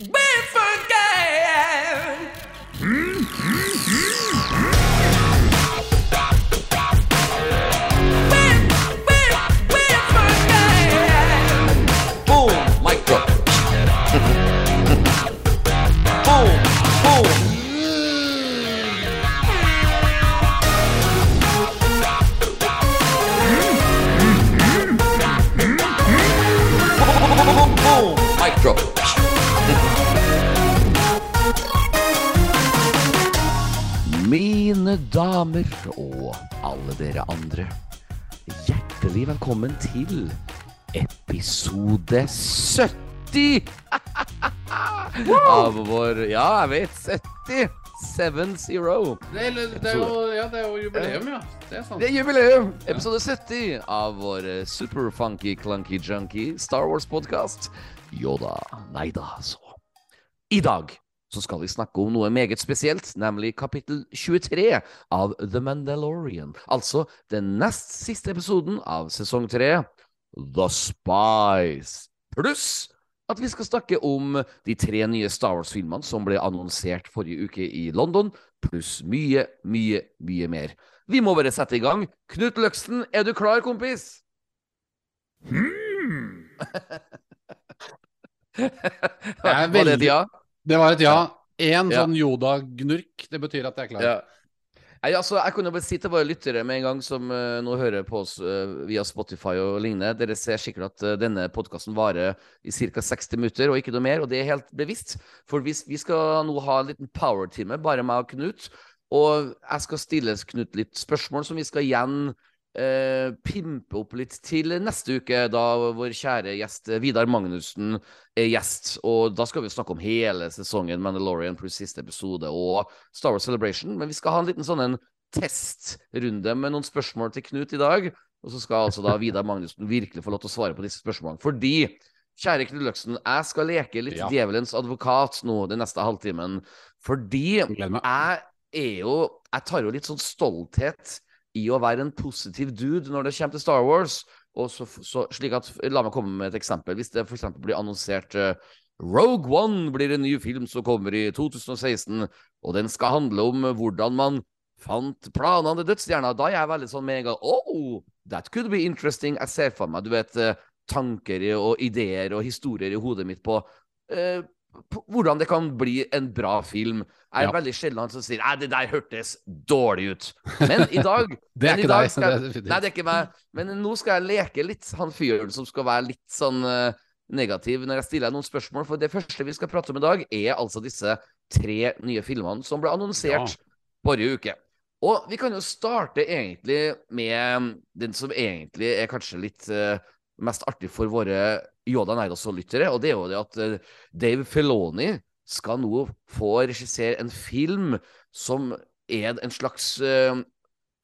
Boom! Damer og alle dere andre. Hjertelig velkommen til episode 70 av vår Ja, jeg vet. 70. 7-0. Det, er- det, er jo, ja, det er jo jubileum, ja. Det er sant. Det er jubileum! Episode 70 av vår superfunky, super-funky, clunky, junky Star Wars-podkast. Yoda. Nei da, så. I dag så skal vi snakke om noe meget spesielt, nemlig kapittel 23 av The Mandalorian. Altså den nest siste episoden av sesong 3, The Spice. Pluss at vi skal snakke om de tre nye Star Wars-filmene som ble annonsert forrige uke i London, pluss mye, mye, mye mer. Vi må bare sette i gang. Knut Løksen, er du klar, kompis? Var det veldig- ja? Det var et ja. Én Ja. sånn Yoda-gnurk, det betyr at jeg er klar. Ja. Nei, altså, jeg kunne bare si til våre lyttere med en gang som uh, nå hører på oss uh, via Spotify og lignende, dere ser sikkert at uh, denne podkasten varer i ca. 60 minutter og ikke noe mer, og det er helt bevisst. For hvis vi skal nå ha en liten power-time, bare meg og Knut, og jeg skal stille Knut litt spørsmål som vi skal igjen eh, pimpe opp litt til neste uke, da vår kjære gjest Vidar Magnussen er gjest. Og da skal vi snakke om hele sesongen Mandalorian pluss siste episode og Star Wars Celebration. Men vi skal ha en liten sånn en testrunde med noen spørsmål til Knut i dag. Og så skal altså da Vidar Magnussen virkelig få lov til å svare på disse spørsmålene. Fordi, kjære Knut Løksen, jeg skal leke litt Ja. djevelens advokat nå den neste halvtimen. Fordi jeg er jo Jeg tar jo litt sånn stolthet i å være en positiv dude når det kommer til Star Wars. Og så, så, slik at, La meg komme med et eksempel. Hvis det f.eks. blir annonsert uh, Rogue One blir en ny film som kommer i 2016, og den skal handle om hvordan man fant planene til dødsstjerna. Da er jeg veldig sånn gang Oh, that could be interesting. Jeg ser for meg, du vet, eh, tanker og ideer og historier i hodet mitt på eh, hvordan det kan bli en bra film. Er Ja. veldig sjelden som sier Nei, det der hørtes dårlig ut. Men i dag Det er ikke deg. Skal, det er nei, det er ikke meg. Men nå skal jeg leke litt han fyren som skal være litt sånn uh, negativ når jeg stiller deg noen spørsmål. For det første vi skal prate om i dag, er altså disse tre nye filmene som ble annonsert forrige uke. Og vi kan jo starte egentlig med den som egentlig er kanskje litt uh, mest artig for våre Yoda Neidas-lyttere, og det er jo det at eh, Dave Filoni skal nå få regissere en film som er en slags eh,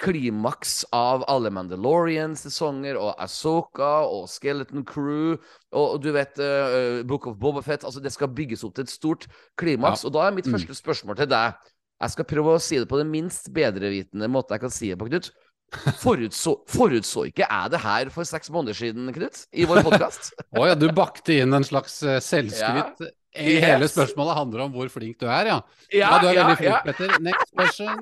klimaks av alle Mandalorian-sesonger og Asoka og Skeleton Crew og, og du vet uh, Book of Bobafett. Altså, det skal bygges opp til et stort klimaks. Ja. Og da er mitt Mm. første spørsmål til deg Jeg skal prøve å si det på den minst bedrevitende måten jeg kan si det på, Knut. Forutså, forutså ikke jeg det her for seks måneder siden, Knut? I vår podkast? Å ja, du bakte inn en slags eh, selvskryt. I Yes. Hele spørsmålet handler om hvor flink du er, ja. Ja, du er veldig flink, Petter. Next question.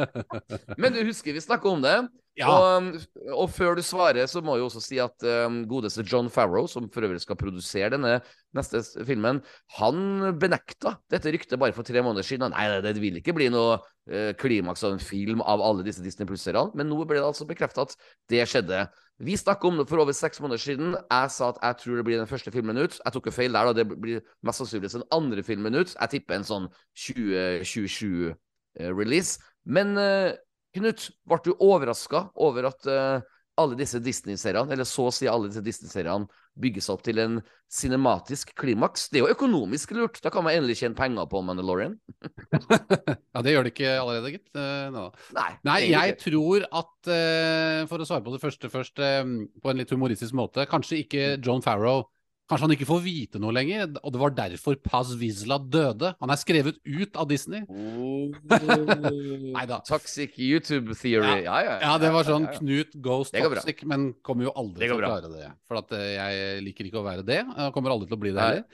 Men du husker vi snakka om det. Ja. Og, og før du svarer, så må jeg også si at um, godeste John Farrow, som for øvrig skal produsere denne neste filmen, han benekta dette ryktet bare for tre måneder siden. Nei, det vil ikke bli noe uh, klimaks av en film av alle disse Disney Pluss-seriene. Men nå ble det altså bekrefta at det skjedde. Vi snakka om det for over seks måneder siden. Jeg sa at jeg tror det blir den første filmen ut. Jeg tok jo feil der, da. Det blir mest sannsynligvis den andre filmen ut. Jeg tipper en sånn 2027-release. Men eh, Knut, ble du overraska over at uh, alle disse Disney-seriene, eller så å si alle disse Disney-seriene, bygges opp til en cinematisk klimaks? Det er jo økonomisk lurt. Da kan man endelig tjene penger på Mandalorian. ja, det gjør det ikke allerede, gitt. Eh, nå. Nei, Nei, jeg ikke. tror at uh, For å svare på det første først, uh, på en litt humoristisk måte Kanskje ikke John Farrow Kanskje han ikke får vite noe lenger, og det var derfor Paz Vizla døde. Han er skrevet ut av Disney. Neida. Toxic YouTube theory. Ja, ja. Ja, det var sånn ja, ja. Knut goes bra. toxic, men kommer jo aldri til å klare det. For at eh, jeg liker ikke å være det. Jeg kommer aldri til å bli det heller.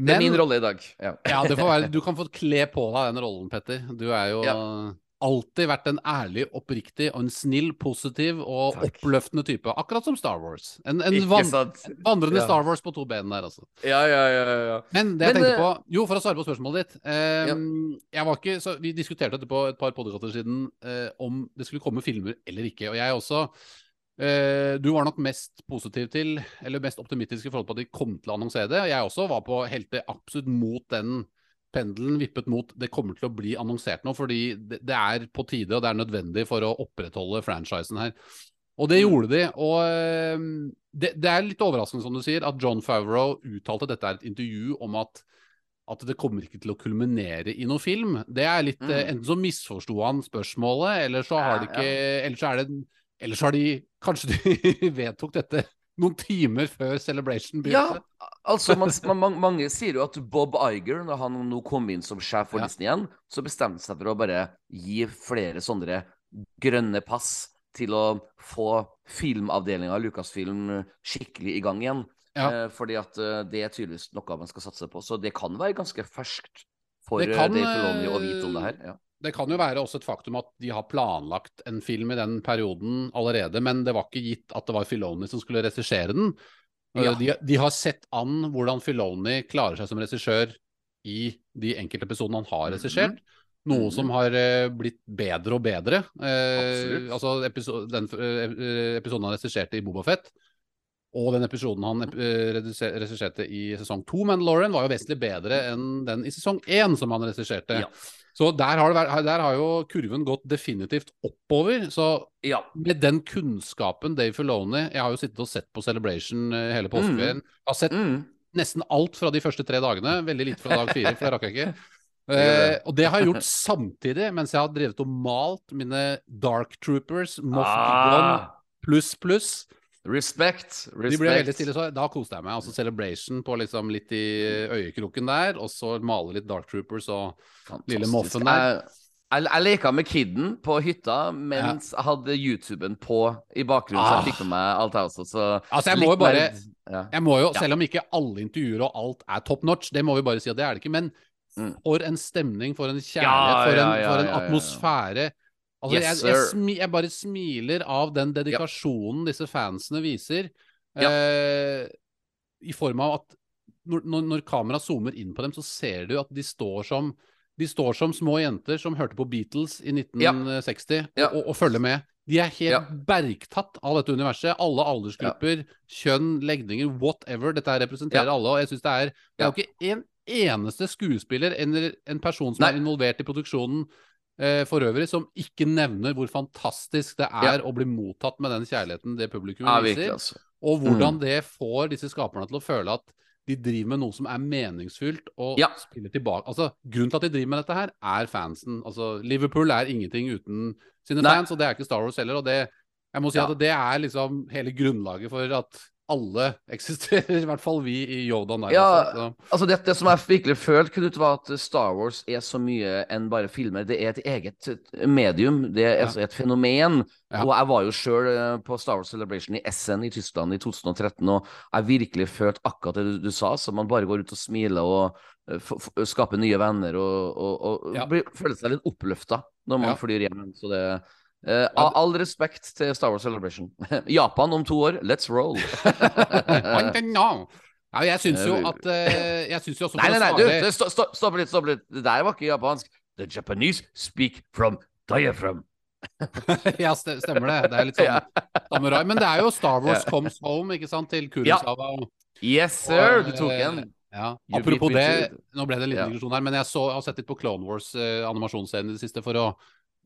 Men, Det er min rolle i dag. Ja. ja, det får være, du kan få kle på deg den rollen, Petter. Du er jo Ja. Alltid vært en ærlig, oppriktig og en snill, positiv og Takk. oppløftende type. Akkurat som Star Wars. En, en van, vandrende Ja. Star Wars på to ben der, altså. Ja, ja, ja. ja. Men det jeg Men, tenkte eh, på Jo, for å svare på spørsmålet ditt. Eh, jeg var ikke, så Vi diskuterte dette på et par podkaster siden eh, om det skulle komme filmer eller ikke. Og jeg også eh, Du var nok mest positiv til, eller mest optimistisk i forhold til at de kom til å annonsere det. Jeg også var på helt absolutt mot den pendelen vippet mot det kommer til å bli annonsert nå, fordi det, er på tide og det er nødvendig for å opprettholde franchisen her. Og det gjorde de. Og eh, det, det er litt overraskende, som du sier, at John Favreau uttalte dette er et intervju om at at det kommer ikke til å kulminere i noen film. Det er litt, Mm. eh, Enten så misforsto han spørsmålet, eller så har de ikke Eller så er det Eller så har de Kanskje de vedtok dette noen timer før Celebration begynte. Ja, altså man, man, man- Mange sier jo at Bob Iger, når han nå kom inn som sjef for Ja. Disney igjen, så bestemte seg for å bare gi flere sånne grønne pass til å få filmavdelinga av Lucasfilm skikkelig i gang igjen. Ja. Eh, fordi at eh, det er tydeligvis noe man skal satse på. Så det kan være ganske ferskt for eh, Dave Filoni å vite om det her. Ja. Det kan jo være også et faktum at de har planlagt en film i den perioden allerede, men det var ikke gitt at det var Filoni som skulle regissere den. Eh, Ja. De, de har sett an hvordan Filoni klarer seg som regissør i de enkelte episodene han har regissert. Mm -hmm. Noe Mhm. som har eh, blitt bedre og bedre. Eh, altså episo den eh, episoden han regisserte i Bobafett, og den episoden han regisserte i sesong to, Mandalorian, var jo vesentlig bedre enn den i sesong én som han regisserte. Ja. Så der har, det vært, der har jo kurven gått definitivt oppover. Så ja. med den kunnskapen Dave Filoni Jeg har jo sittet og sett på Celebration eh, hele påskeferien. Har sett Mm. nesten alt fra de første tre dagene. Veldig lite fra dag fire, for det rakk jeg ikke. Eh, og det har jeg gjort samtidig mens jeg har drevet og malt mine Dark Troopers, Moff Gideon Ah, pluss pluss. Respect. De ble veldig stille, så da koste jeg meg. Altså Celebration på liksom litt i øyekroken der, og så male litt Dark Troopers og lille Moffen der. Jeg, jeg, leka med kidden på hytta mens jeg hadde YouTuben på i bakgrunnen, så Ah. jeg fikk med meg alt, her også. Så Altså, jeg må jo bare ja. Jeg må jo, Selv om ikke alle intervjuer og alt er top notch, det må vi bare si at det er det ikke. Men Mm. for en stemning, for en kjærlighet, for en, for en atmosfære. Altså, Yes, jeg, jeg, smi, jeg bare smiler av den dedikasjonen disse fansene viser. Ja. Eh, I form av at når, når, når kameraet zoomer inn på dem, så ser du at de står som de står som små jenter som hørte på Beatles i 1960 Ja. og, og, og følger med. De er helt Ja. bergtatt av dette universet. Alle aldersgrupper, kjønn, legninger, whatever. Dette representerer Ja. alle. Og jeg synes det er Det er Ja. jo ikke en eneste skuespiller eller en person som er involvert i produksjonen for øvrig, som ikke nevner hvor fantastisk det er Ja. å bli mottatt med den kjærligheten det publikum ja, viser. virkelig, altså. Og hvordan det får disse skaperne til å føle at de driver med noe som er meningsfylt, og Ja. spiller tilbake Altså, Grunnen til at de driver med dette her, er fansen. Altså, Liverpool er ingenting uten sine Nei. fans, og det er ikke Star Wars heller. Og det, jeg må si at det er liksom hele grunnlaget for at alle eksisterer, i hvert fall vi i Yoda Night. Ja. Altså det, det som jeg virkelig følte, Knut, var at Star Wars er så mye enn bare filmer. Det er et eget medium. Det er Ja. altså et fenomen. Ja. Og jeg var jo sjøl på Star Wars Celebration i Essen i Tyskland i 2013, og jeg virkelig følte akkurat det du, du sa. Så man bare går ut og smiler og f skaper nye venner og, og, og Ja. blir, føler seg litt oppløfta når man Ja. flyr hjem. Så det eh, all, all respekt til Star Wars Celebration. Japan om to år, let's roll! Ja, jeg syns jo at eh, Jeg syns jo også Nei, nei, nei, du, stopp, stopp, stopp litt, stopp litt. Det der var ikke japansk. The Japanese speak from diaphragm. ja, st- stemmer det. Det er litt sånn samurai. Men det er jo Star Wars Comes Home, ikke sant, til Kurosawa. Ja. Yes, sir! Du tok eh, en. Ja. Apropos det, nå ble det en liten digresjon her, men jeg så, har sett litt på Clone Wars eh, i det siste for å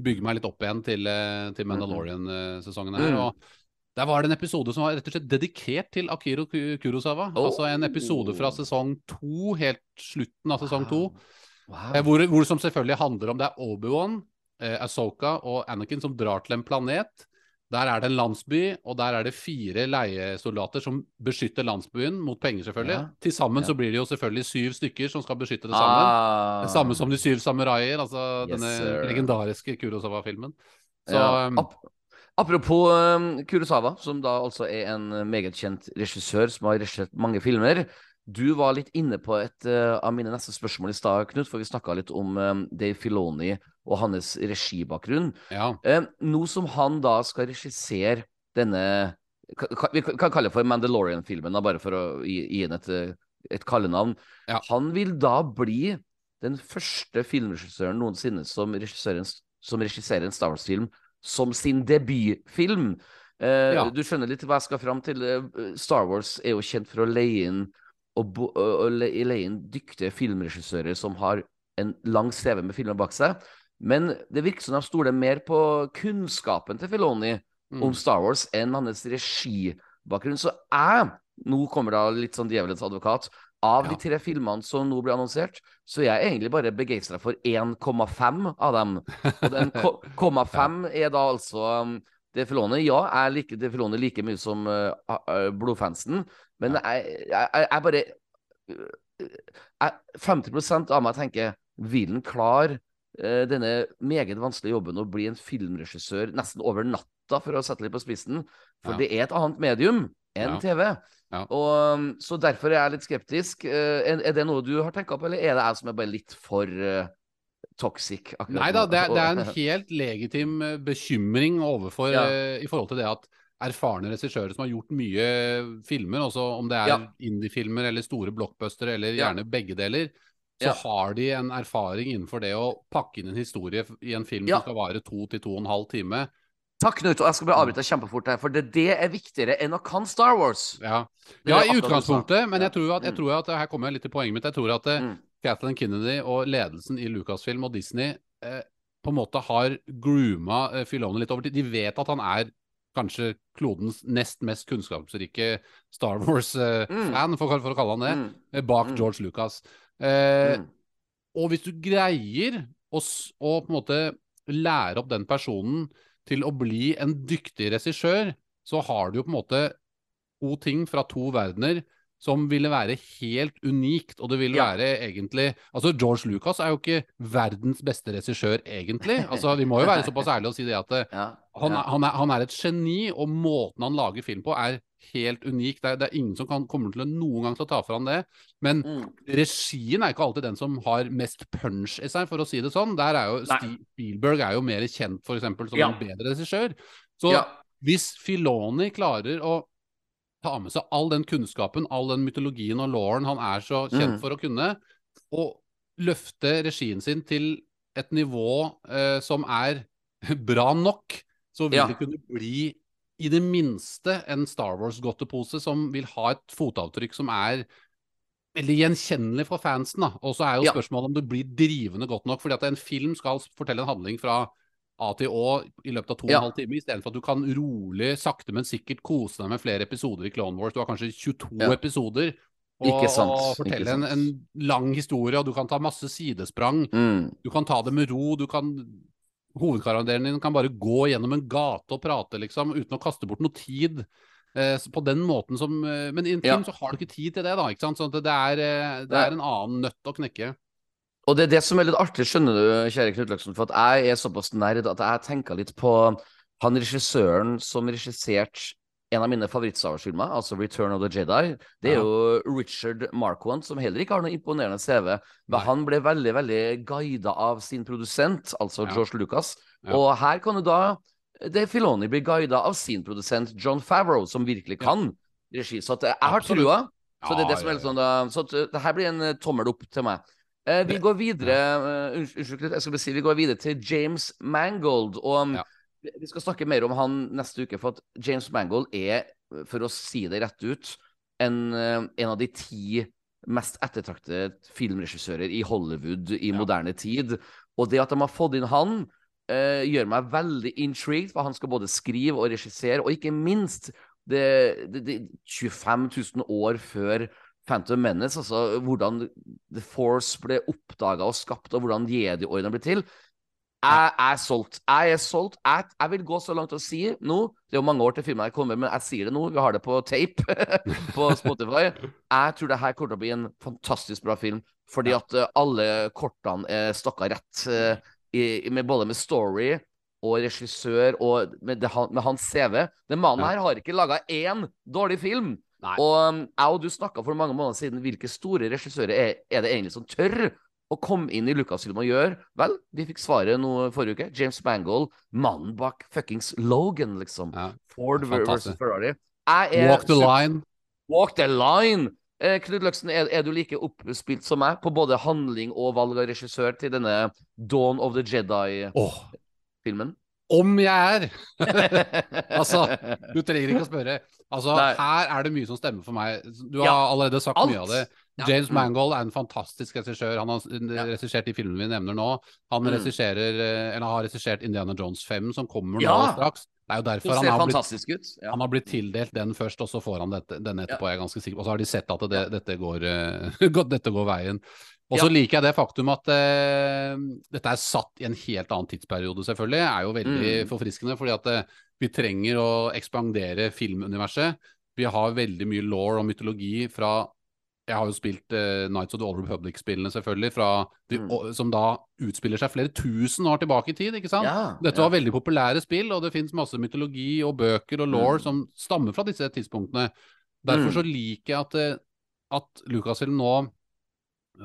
bygge meg litt opp igjen til, eh, til Mandalorian-sesongen her. Mm. og der var det en episode som var rett og slett dedikert til Akiro Kurosawa. Oh. Altså en episode fra sesong to, helt slutten av sesong to. Wow. Wow. Hvor, hvor det som selvfølgelig handler om det er Obi-Wan, eh, Ahsoka og Anakin som drar til en planet. Der er det en landsby, og der er det fire leiesoldater som beskytter landsbyen mot penger, selvfølgelig. Ja. Til sammen Ja. så blir det jo selvfølgelig syv stykker som skal beskytte det sammen. Ah. Det samme som De syv samuraier, altså Yes, denne sir. legendariske Kurosawa-filmen. Så ja. um, Ap Apropos um, Kurosawa, som da altså er en meget kjent regissør som har regissert mange filmer. Du var litt inne på et uh, av mine neste spørsmål i stad, Knut, for vi snakka litt om um, Dave Filoni og hans regibakgrunn. Ja. Eh, nå som han da skal regissere denne Vi kan kalle det for Mandalorian-filmen, bare for å gi, gi den et, et kallenavn. Ja. Han vil da bli den første filmregissøren noensinne som som regisserer en Star Wars-film som sin debutfilm. Eh, Ja. Du skjønner litt hva jeg skal fram til. Uh, Star Wars er jo kjent for å leie inn og, og leie inn dyktige filmregissører som har en lang CV med filmer bak seg. Men det virker som de stoler mer på kunnskapen til Filoni Mm. om Star Wars enn hans regibakgrunn. Så jeg, nå kommer da litt sånn djevelens advokat, av de tre filmene som nå blir annonsert, så jeg er jeg egentlig bare begeistra for 1,5 av dem. Og den ko- 0,5 er da altså um, De Filoni. Ja, jeg liker De Filoni like mye som uh, uh, blodfansen, men jeg, jeg, jeg, bare uh, jeg, 50 av meg tenker vil han klare denne meget vanskelige jobben å bli en filmregissør nesten over natta, for å sette litt på spissen. For Ja. det er et annet medium enn Ja. TV. Ja. Og, så derfor er jeg litt skeptisk. Eh, er, er det noe du har tenkt på, eller er det jeg som er bare litt for eh, toxic? Nei da, det er, det er en helt legitim eh, bekymring overfor eh, i forhold til det at erfarne regissører som har gjort mye filmer, også om det er Ja. indie-filmer eller store blockbustere, eller gjerne begge deler, så Ja. har de en erfaring innenfor det å pakke inn en historie i en film Ja. som skal vare to til to og en halv time. Takk, Knut. Og jeg skal bare avbryte kjempefort her, for det, det er viktigere enn å kan Star Wars. Ja, ja i utgangspunktet, men jeg tror, at, jeg Mm. tror at her kommer jeg litt til poenget mitt. Jeg tror at eh, Mm. Kathleen Kennedy og ledelsen i Lucasfilm og Disney eh, på en måte har grooma eh, Filoni litt over tid. De vet at han er kanskje klodens nest mest kunnskapsrike Star Wars-fan, for, for å kalle han det, Mm. eh, bak Mm. George Lucas. Eh, Mm. Og hvis du greier å, å på en måte lære opp den personen til å bli en dyktig regissør, så har du jo på en måte to ting fra to verdener som ville være helt unikt, og det ville Ja. være egentlig Altså, George Lucas er jo ikke verdens beste regissør, egentlig. Altså, Vi må jo være såpass ærlige og si det at eh, Ja. han, er, han, er, han er et geni, og måten han lager film på, er helt unik. Det er, det er ingen som kan, kommer til å noen gang til å ta fra han det. Men Mm. regien er ikke alltid den som har mest punch i seg, for å si det sånn. Der er jo Steve Spielberg er jo mer kjent eksempel, som en bedre regissør. Så hvis Filoni klarer å ta med seg all den kunnskapen, all den mytologien og lauren han er så kjent Mm. for å kunne, og løfte regien sin til et nivå eh, som er bra nok, så vil Ja. det kunne bli i det minste en Star Wars-godtepose som vil ha et fotavtrykk som er veldig gjenkjennelig for fansen. Og så er jo Ja. spørsmålet om det blir drivende godt nok. fordi at en film skal fortelle en handling fra A til Å i løpet av to og Ja. en halv time, istedenfor at du kan rolig, sakte, men sikkert kose deg med flere episoder i Clone Wars. Du har kanskje 22 Ja. episoder. Og, og fortelle. En, en lang historie, og du kan ta masse sidesprang. Mm. Du kan ta det med ro. du kan Hovedkarakteren din kan bare gå gjennom en gate og prate, liksom, uten å kaste bort noe tid. Eh, på den måten som eh, Men i en Ja. film så har du ikke tid til det, da. ikke sant? Sånn at det er, eh, det er en annen nøtt å knekke. Og det er det som er litt artig, skjønner du, kjære Knut Løksen, for at jeg er såpass nerd at jeg tenker litt på han regissøren som regisserte en av mine favoritt-Star altså Return of the Jedi. Det er Ja. jo Richard Marquand, som heller ikke har noe imponerende CV. Men Nei. han ble veldig veldig guida av sin produsent, altså Ja. George Lucas. Ja. Og her kan du da det Filoni blir guida av sin produsent John Favreau, som virkelig kan regi. Så jeg har trua. Så det er det som er litt sånn Så uh, det her blir en uh, tommel opp til meg. Eh, vi går videre uh, unnskyld, jeg skal bare si Vi går videre til James Mangold. Og um, Ja. vi- skal snakke mer om han neste uke, for at James Mangold er, for å si det rett ut, en, uh, en av de ti mest ettertraktede filmregissører i Hollywood i Ja. moderne tid. Og det at de har fått inn han, uh, gjør meg veldig intrigued, for han skal både skrive og regissere, og ikke minst det, det, det 25 000 år før Phantom Menace, altså hvordan The Force ble oppdaga og skapt, og hvordan Jedi-ordenen ble til. Jeg er solgt. Jeg er solgt. Jeg, jeg vil gå så langt og si nå Det er jo mange år til filmen kommer, men jeg sier det nå. Vi har det på tape på Spotify. Jeg tror det her kommer til å bli en fantastisk bra film, fordi at eh, alle kortene er stokka rett. eh, i, med, både med story og regissør og med, det, med hans CV. Den mannen her har ikke laga én dårlig film. Nei. Og um, jeg og du snakka for mange måneder siden hvilke store regissører er, er det egentlig som tør å komme inn i Lucasfilm og gjøre Vel, vi fikk svaret nå forrige uke. James Mangold, mannen bak fuckings Logan, liksom. Ja. Ford ver- versus Ferrari. Er Walk the line. Walk the line! Eh, Knut Løksen, er, er du like oppspilt som meg på både handling og valg av regissør til denne Dawn of the Jedi-filmen? Åh, om jeg er! Altså, Du trenger ikke å spørre. Altså, Nei. Her er det mye som stemmer for meg. Du har Ja, allerede sagt alt. mye av det. James ja. Mangold er en fantastisk regissør. Han har Ja. regissert de filmene vi nevner nå. Han Mm. eh, eller har regissert Indiana Jones 5, som kommer nå straks. Det er jo derfor han har, blitt. Ja. han har blitt tildelt den først, og så får han dette, denne etterpå, jeg er ganske sikker. Og så har de sett at det, dette, går, eh, dette går veien. Og så Ja. liker jeg det faktum at uh, dette er satt i en helt annen tidsperiode, selvfølgelig. er jo veldig Mm. forfriskende, fordi at uh, vi trenger å ekspandere filmuniverset. Vi har veldig mye law og mytologi fra Jeg har jo spilt uh, Nights of the Old Republic-spillene, selvfølgelig, fra de, Mm. og, som da utspiller seg flere tusen år tilbake i tid, ikke sant? Ja, Dette ja. var veldig populære spill, og det fins masse mytologi og bøker og law Mm. som stammer fra disse tidspunktene. Derfor Mm. så liker jeg at, eh, at Lucasfilm nå,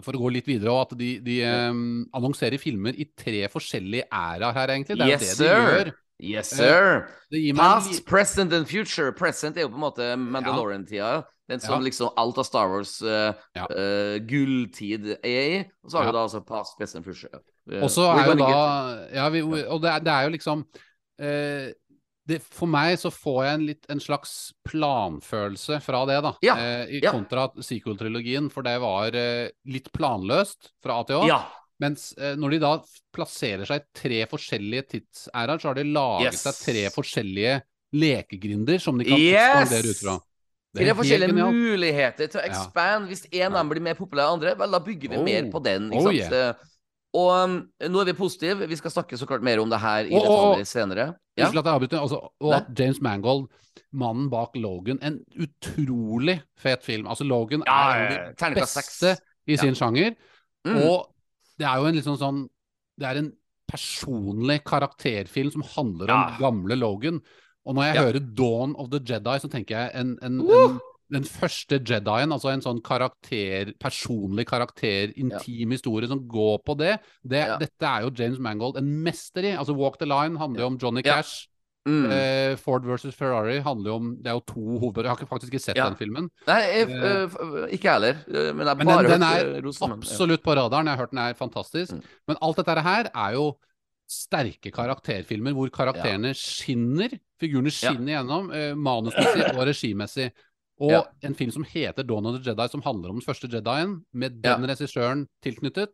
for å gå litt videre, og at de, de um, annonserer filmer i tre forskjellige æraer her, egentlig. Det er Yes, jo det sir. de gjør. Yes, Eh, sir. Past, present and future. Present er jo på en måte Mandalorian-tida. Den som Ja. liksom alt av Star Wars uh, Ja. gulltid er i. Og så har Ja. vi da altså past, present and future. Uh, Og så er jo da ja, vi, Og det er, det er jo liksom det, For meg så får jeg en, litt, en slags planfølelse fra det, da. I kontra sequel-trilogien, for det var litt planløst fra A til Å. Ja. Mens eh, når de da plasserer seg i tre forskjellige tidsæraer, så har de laget Yes. seg tre forskjellige lekegrinder som de kan Yes! ut fra. Det er helt forskjellige genialt. muligheter til å Ja. expand. Hvis en av Ja. blir mer populær enn andre, vel, da bygger vi Oh. mer på den. Ikke Oh, sant? yeah. Eh, Og um, nå er vi positive. Vi skal snakke så klart mer om det her i oh, detaljer senere. Ja. Unnskyld at jeg avbryter. Altså, og at James Mangold, mannen bak Logan, en utrolig fet film. Altså, Logan Ja, er en av ja, de terningkast beste 6. i sin sjanger. Mm. Og det er jo en liksom sånn Det er en personlig karakterfilm som handler om Ja. gamle Logan. Og når jeg Ja. hører Dawn of the Jedi, så tenker jeg en, en, uh! en den første Jedien, altså en sånn karakter, personlig karakter, intim historie som går på det, det Ja. Dette er jo James Mangold en mester i. Altså Walk the Line handler jo om Johnny Ja. Cash. Mm. Eh, Ford versus Ferrari handler jo om Det er jo to hovedpersoner. Jeg har ikke, faktisk ikke sett Ja. den filmen. Nei, jeg, øh, ikke jeg heller. Men jeg Men den, den er ros om den. Ja. absolutt på radaren. Jeg har hørt den er fantastisk. Mm. Men alt dette her er jo sterke karakterfilmer hvor karakterene skinner. Figurene Ja. skinner gjennom, eh, manusmessig og regimessig. Og Ja. en film som heter Dawn of the Jedi, som handler om den første Jedien, med Ja. den regissøren tilknyttet.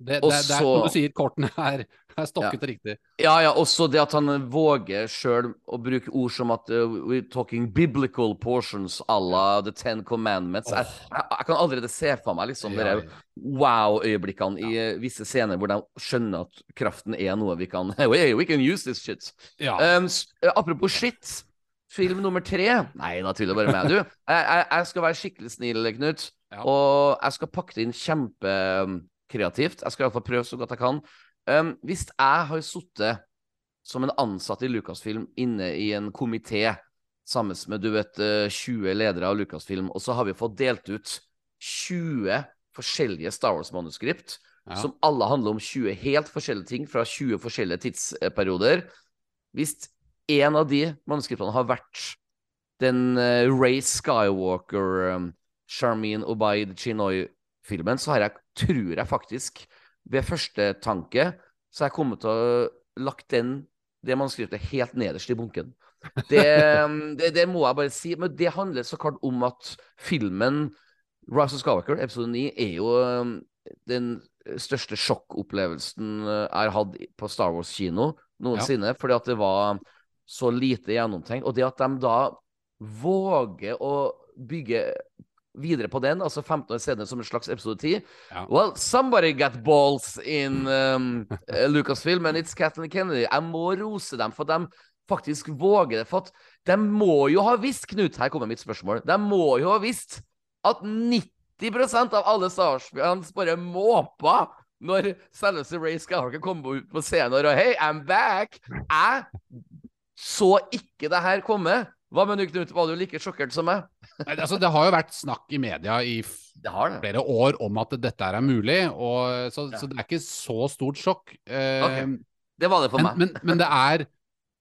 Det, det, også, det er, som du sier, kortene er, er stokket riktig. Ja, ja, også det at han våger sjøl å bruke ord som at uh, we're talking biblical portions à la The Ten Commandments. Jeg, jeg, jeg kan allerede se for meg liksom Ja, ja. wow-øyeblikkene i uh, visse scener hvor de skjønner at kraften er noe vi kan we, we can use this shit. ja. Um, apropos shit. Film nummer tre Nei, da tuller bare med. Du, jeg, jeg, skal være skikkelig snill, Knut. Ja. Og jeg skal pakke det inn kjempekreativt. Jeg skal iallfall prøve så godt jeg kan. Um, hvis jeg har sittet som en ansatt i Lucasfilm inne i en komité sammen med du vet, eh, 20 ledere av Lucasfilm, og så har vi fått delt ut 20 forskjellige Star Wars-manuskript, Ja. som alle handler om 20 helt forskjellige ting fra 20 forskjellige tidsperioder. Hvis en av de manuskriptene har vært den uh, Ray Skywalker, um, Charmin Obaid Chinoy-filmen, så har jeg, tror jeg faktisk, ved første tanke, så har jeg kommet til å lagt den, det manuskriptet helt nederst i bunken. Det, det, det må jeg bare si. Men det handler så klart om at filmen Rise of Skywalker, episode 9, er jo um, den største sjokkopplevelsen uh, jeg har hatt på Star Wars-kino noensinne. Fordi at det var så lite gjennomtenkt. Og det at de da våger å bygge videre på den, altså 15 år senere som en slags episode 10 Ja. Well, somebody got balls in um, uh, Lucasfilm, and it's Kathleen Kennedy. Jeg må rose dem for at de faktisk våger det. For at de må jo ha visst, Knut, her kommer mitt spørsmål, de må jo ha visst at 90% av alle Star Wars-fans bare måpa når selveste Ray Skywalker kom ut på scenen og Hey, I'm back! Jeg så ikke det her komme. Hva med du, Knut? Var du like sjokkert som meg? Nei, altså, det har jo vært snakk i media i Det har det. flere år om at dette er mulig, og, så, Ja. så det er ikke så stort sjokk. Eh, okay. Det var det for men, meg. men, men det er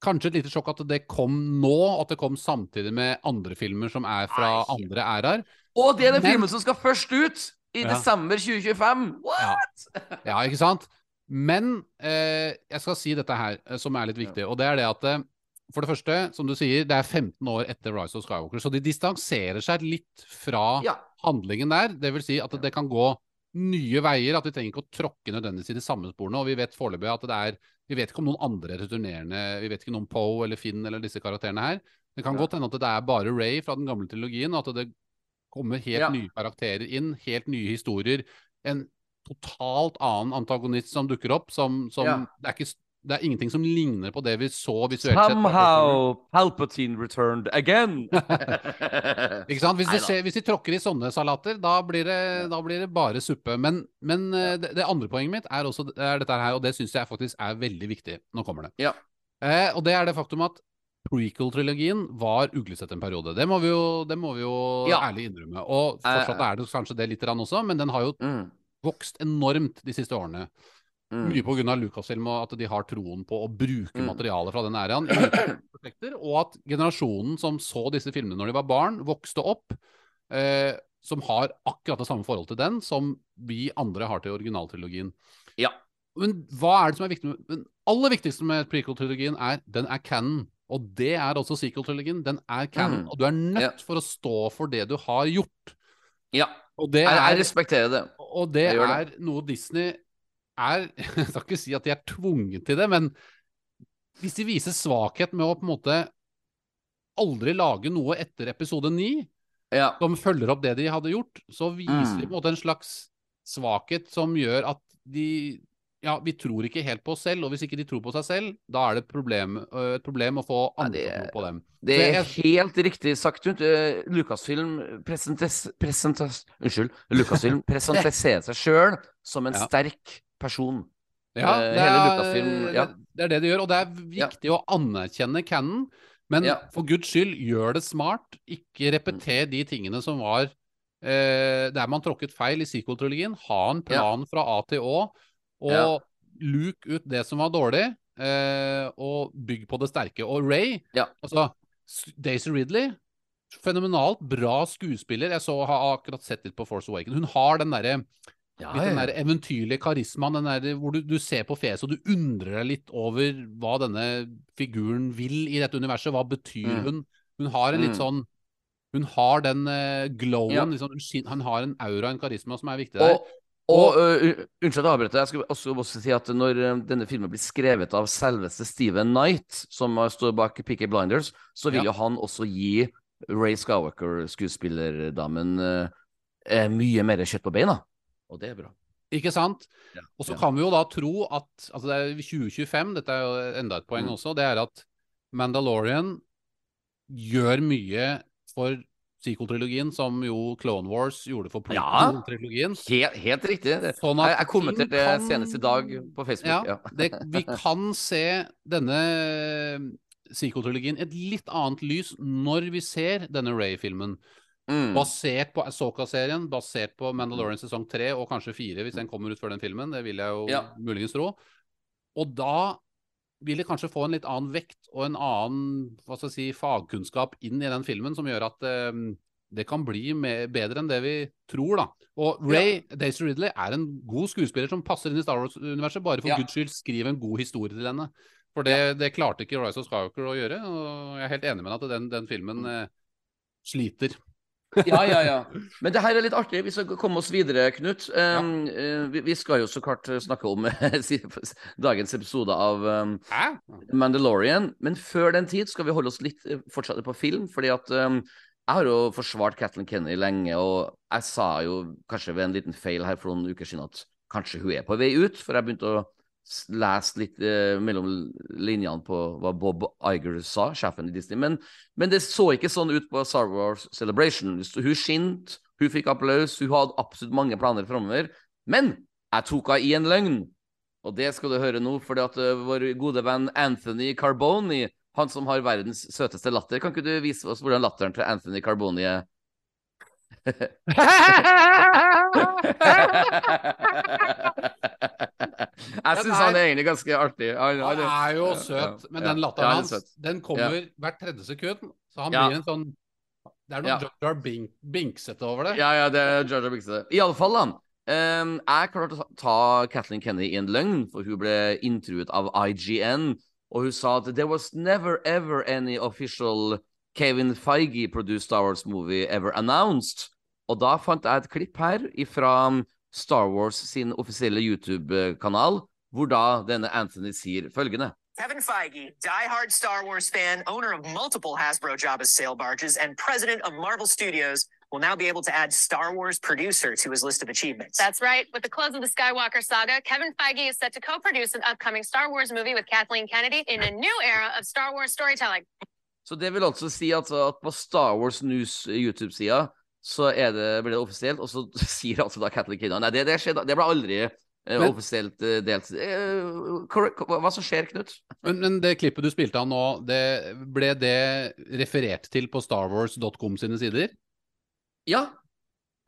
kanskje et lite sjokk at det kom nå, at det kom samtidig med andre filmer som er fra Nei. andre æraer. Og det er den Men- filmen som skal først ut i Ja. desember 2025! What? Ja, ikke sant? Men eh, jeg skal si dette her, eh, som er litt viktig. Og det er det at eh, For det første, som du sier, det er 15 år etter Rise of Skywalker, så de distanserer seg litt fra Ja. handlingen der. Det vil si at det kan gå nye veier, at vi trenger ikke å tråkke nødvendigvis i de samme sporene. Og vi vet foreløpig at det er Vi vet ikke om noen andre returnerende Vi vet ikke noe om Poe eller Finn eller disse karakterene her. Det kan Ja. godt hende at det er bare Ray fra den gamle trilogien, og at det kommer helt Ja. nye karakterer inn, helt nye historier. En totalt annen antagonist som dukker opp, som, som Ja. det, er ikke, det er ingenting som ligner på det vi så visuelt sett. Somehow Palpatine returned again! Ikke sant? Hvis, de, ser, hvis de tråkker i sånne salater, da blir det, da blir det bare suppe. Men, men eh, det, det andre poenget mitt er også er dette her, og det syns jeg faktisk er veldig viktig. Nå kommer det. Ja. Eh, og det er det faktum at prequel-trilogien var uglesett en periode. Det må vi jo, det må vi jo Ja. ærlig innrømme. Og fortsatt er det kanskje det litt rann også, men den har jo Mm, vokst enormt de siste årene. Mm. Mye pga. Lucasfilm og at de har troen på å bruke Mm. materialet fra den æraen og at generasjonen som så disse filmene når de var barn, vokste opp, eh, som har akkurat det samme forhold til den som vi andre har til originaltrilogien. Ja. Men hva er det som er viktig med Den aller viktigste med prequel-trilogien er den er canon. Og det er også sequel-trilogien. Den er canon. Mm. Og du er nødt Ja. for å stå for det du har gjort. ja. Og det Jeg, jeg er respekterer det. og det det er noe Disney er Jeg skal ikke si at de er tvunget til det, men hvis de viser svakhet med å på en måte aldri lage noe etter episode 9, Ja. som følger opp det de hadde gjort, så viser de Mm. på en måte en slags svakhet som gjør at de Ja, vi tror ikke helt på oss selv, og hvis ikke de tror på seg selv, da er det problem, øh, et problem å få Ja, andre det- tro på dem. Det er jeg- helt riktig sagt. Rundt. Uh, Lucasfilm presentes, presentes, Unnskyld. Lucasfilm presenterer seg sjøl som en Ja. sterk person. Ja, Eh, det er, Lucasfilm, ja. det, det er det de gjør, og det er viktig å anerkjenne canon. Men for guds skyld, gjør det smart. Ikke repeter de tingene som var eh, der man tråkket feil i sequel-trilogien. Ha en plan fra A til Å, og luk ut det som var dårlig, eh, og bygg på det sterke. Og Ray, altså Daisy Ridley Fenomenalt bra skuespiller. Jeg så, har akkurat sett litt på Force Awakens. Hun har den derre Ja, Litt den der eventyrlige karismaen, hvor du, du ser på fjeset og du undrer deg litt over hva denne figuren vil i dette universet. Hva betyr Mm. hun? Hun har en litt Mm. sånn Hun har den uh, glowen, Ja. liksom, hun hun har en aura, en karisma, som er viktig der. Og, og uh, Unnskyld at jeg avbryter. Jeg skal også, også si at når denne filmen blir skrevet av selveste Steven Knight, som står bak Picky Blinders, så vil Ja. jo han også gi Ray Skywalker, skuespillerdamen, uh, mye mer kjøtt på beina. Og det er bra. Ikke sant? Ja, Og så ja. kan vi jo da tro at altså det er 2025, dette er jo enda et poeng Mm. også, det er at Mandalorian gjør mye for sequel-trilogien, som jo Clone Wars gjorde for Ja. prequel-trilogien. Helt, helt riktig. Sånn jeg, jeg kommenterte det kan- senest i dag på Facebook. Ja, Ja. det, vi kan se denne sequel-trilogien i et litt annet lys når vi ser denne Ray-filmen. Mm. Basert på Asoka-serien, basert på Mandalorian sesong 3 og kanskje 4 hvis den kommer ut før den filmen. Det vil jeg jo Ja. muligens tro. Og da vil det kanskje få en litt annen vekt og en annen hva skal jeg si, fagkunnskap inn i den filmen, som gjør at eh, det kan bli med, bedre enn det vi tror, da. Og Ray Daisy Ridley er en god skuespiller som passer inn i Star Wars-universet. Bare for Ja. guds skyld, skriv en god historie til henne. For det, det klarte ikke Rise of Skywalker å gjøre, og jeg er helt enig med deg at den, den filmen eh, sliter. Ja, ja, ja. Men det her er litt artig. Vi skal komme oss videre, Knut. Um, ja. vi, vi skal jo så klart snakke om dagens episode av um, Mandalorian. Men før den tid skal vi holde oss litt eh, fortsatt på film. fordi at um, jeg har jo forsvart Kathleen Kenny lenge, og jeg sa jo kanskje ved en liten feil her for noen uker siden at kanskje hun er på vei ut, for jeg begynte å lese litt eh, mellom linjene på hva Bob Iger sa, sjefen i Disney. Men, men det så ikke sånn ut på Star Wars Celebration. Hun skinte, hun fikk applaus, hun hadde absolutt mange planer framover. Men jeg tok henne i en løgn. Og det skal du høre nå, fordi at uh, vår gode venn Anthony Carboni Han som har verdens søteste latter. Kan ikke du vise oss hvordan latteren til Anthony Carboni er? Jeg syns han er egentlig ganske artig. Han, Han er jo søt, men den latteren han er hans, den kommer hvert tredje sekund. Så han blir en sånn Det er noe Ja. Jar Bink, Binksete over det. Ja, ja, det er Jar Jar Binks. det. Iallfall, da. Um, jeg klarte å ta Kathleen Kenny i en løgn, for hun ble intervjuet av IGN, og hun sa at there was never ever any official Kevin Feige-produced Star Wars movie ever announced. Og da fant jeg et klipp her fra Star Wars sin offisielle YouTube-kanal, hvor da denne Anthony sier følgende. Kevin Feige, diehard Star Wars fan, owner of multiple Hasbro Jabba's sail barges, and president of Marvel Studios, will now be able to add Star Wars producer to his list of achievements. That's right. With the close of the Skywalker saga, Kevin Feige is set to co-produce an upcoming Star Wars movie with Kathleen Kennedy in a new era of Star Wars storytelling. Så det vil altså si altså at på Star Wars News YouTube-sida så det, blir det offisielt, og så sier altså da Catholic Kennedy Nei, det, det, skjedde, det ble aldri eh, Men- offisielt eh, delt. Eh, hva som skjer, Knut? Men, men det klippet du spilte av nå, det, ble det referert til på starwars.com sine sider? Ja.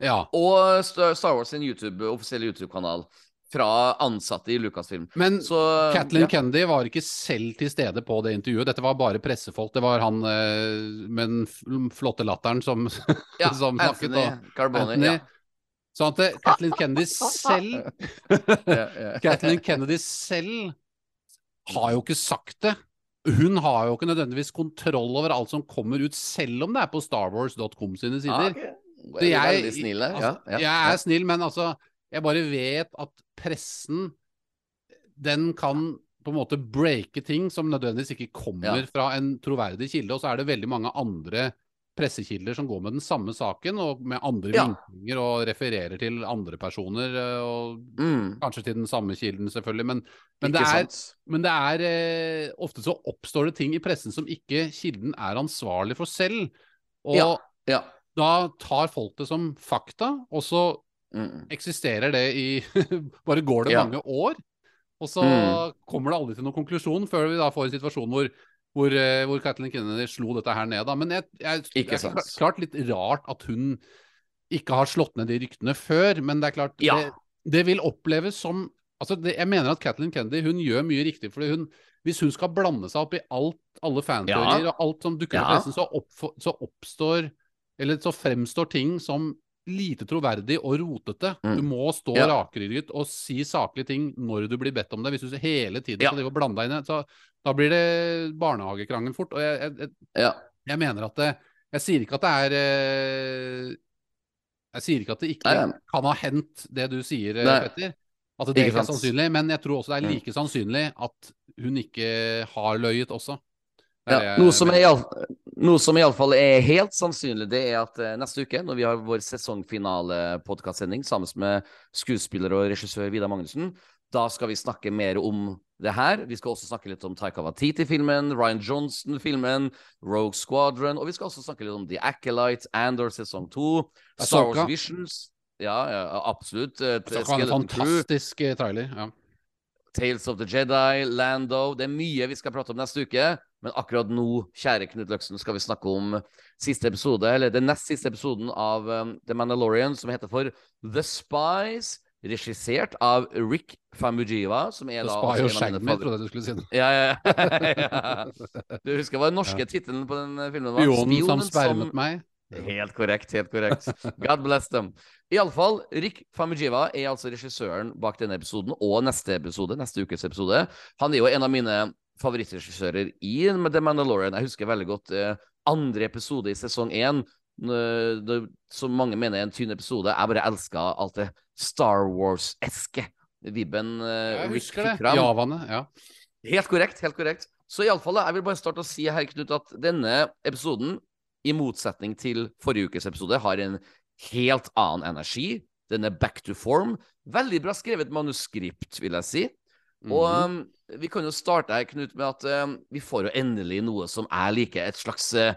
Ja. Og Star Wars sin YouTube, offisielle YouTube-kanal fra ansatte i Lucasfilm. Men Så Kathleen ja. Kennedy var ikke selv til stede på det intervjuet. Dette var bare pressefolk. Det var han eh, med den flotte latteren som, ja, som snakket. Anthony Carboni. Ja. Sånn at eh, Kathleen Kennedy selv. Kathleen Kennedy selv har jo ikke sagt det. Hun har jo ikke nødvendigvis kontroll over alt som kommer ut, selv om det er på starwars.com sine sider. Ah, okay. Jeg- veldig snill. Altså, ja, jeg er snill, men altså Jeg bare vet at pressen Den kan på en måte breake ting som nødvendigvis ikke kommer Ja. fra en troverdig kilde. Og så er det veldig mange andre pressekilder som går med den samme saken, og med andre Ja. vinklinger og refererer til andre personer. eh, Og Mm, kanskje til den samme kilden, selvfølgelig. Men, men, det, er, men det er eh, Ofte så oppstår det ting i pressen som ikke kilden er ansvarlig for selv. Og Ja. Ja. da tar folk det som fakta, og så Mm. eksisterer det i Bare går det Ja. mange år, og så Mm. kommer det aldri til noen konklusjon før vi da får en situasjon hvor hvor, eh, hvor Kathleen Kennedy slo dette her ned. Da. Men jeg, jeg, det er klart, klart litt rart at hun ikke har slått ned de ryktene før, men det er klart Ja. det, det vil oppleves som altså det, Jeg mener at Kathleen Kennedy hun gjør mye riktig. fordi hun, Hvis hun skal blande seg opp i alt, alle fanteorier Ja. og alt som dukker opp Ja. så, opp, så oppstår Eller så fremstår ting som lite troverdig og rotete. Mm. Du må stå Ja. rakrygget og si saklige ting når du blir bedt om det. Hvis du hele tiden skal ja. blande deg inn så da blir det barnehagekrangel fort. Og jeg, jeg, jeg, Ja. jeg mener at det Jeg sier ikke at det er eh, Jeg sier ikke at det ikke Nei, kan ha hendt, det du sier, eh, Nei. Petter. At det Ikke ikke er sannsynlig. Men jeg tror også det er Mm. like sannsynlig at hun ikke har løyet også. Ja, jeg noe, som er iall- noe som iallfall er helt sannsynlig, det er at eh, neste uke, når vi har vår sesongfinale-podkastsending sammen med skuespiller og regissør Vidar Magnussen, da skal vi snakke mer om det her. Vi skal også snakke litt om Taika Waititi-filmen, Ryan Johnson-filmen, Rogue Squadron, og vi skal også snakke litt om The Acolyte, Andor sesong to, Star Wars Visions. Ja, ja absolutt. eh, Skeleton Crew. fantastisk eh, trailer. Ja. Tales of the Jedi, Lando Det er mye vi skal prate om neste uke. Men akkurat nå, kjære Knut Løksen, skal vi snakke om siste episode, eller den nest siste episoden av um, The Mandalorian, som heter for The Spies. Regissert av Rick Famujiva, som er The da Spy og Shagmy, favor- trodde jeg du skulle si. det. Ja, ja, ja. Du husker hva den norske tittelen på den eh, filmen var? Spionen som spermet meg. Helt korrekt, helt korrekt. God bless them. Iallfall, Rick Famujiva er altså regissøren bak denne episoden og neste episode, neste ukes episode. Han er jo en av mine favorittregissører i The Mandalorian. Jeg husker veldig godt eh, andre episode i sesong én, som mange mener er en tynn episode. Jeg bare elska alt det Star Wars-eske. Vibben eh, Jeg Rick husker det. fikk fram. Javaene. Ja. Helt korrekt. helt korrekt. Så iallfall, jeg vil bare starte å si her, Knut, at denne episoden, i motsetning til forrige ukes episode, har en helt annen energi. Den er back to form. Veldig bra skrevet manuskript, vil jeg si. Og Mhm. um, vi kan jo starte her, Knut, med at um, vi får jo endelig noe som jeg liker. Et slags uh,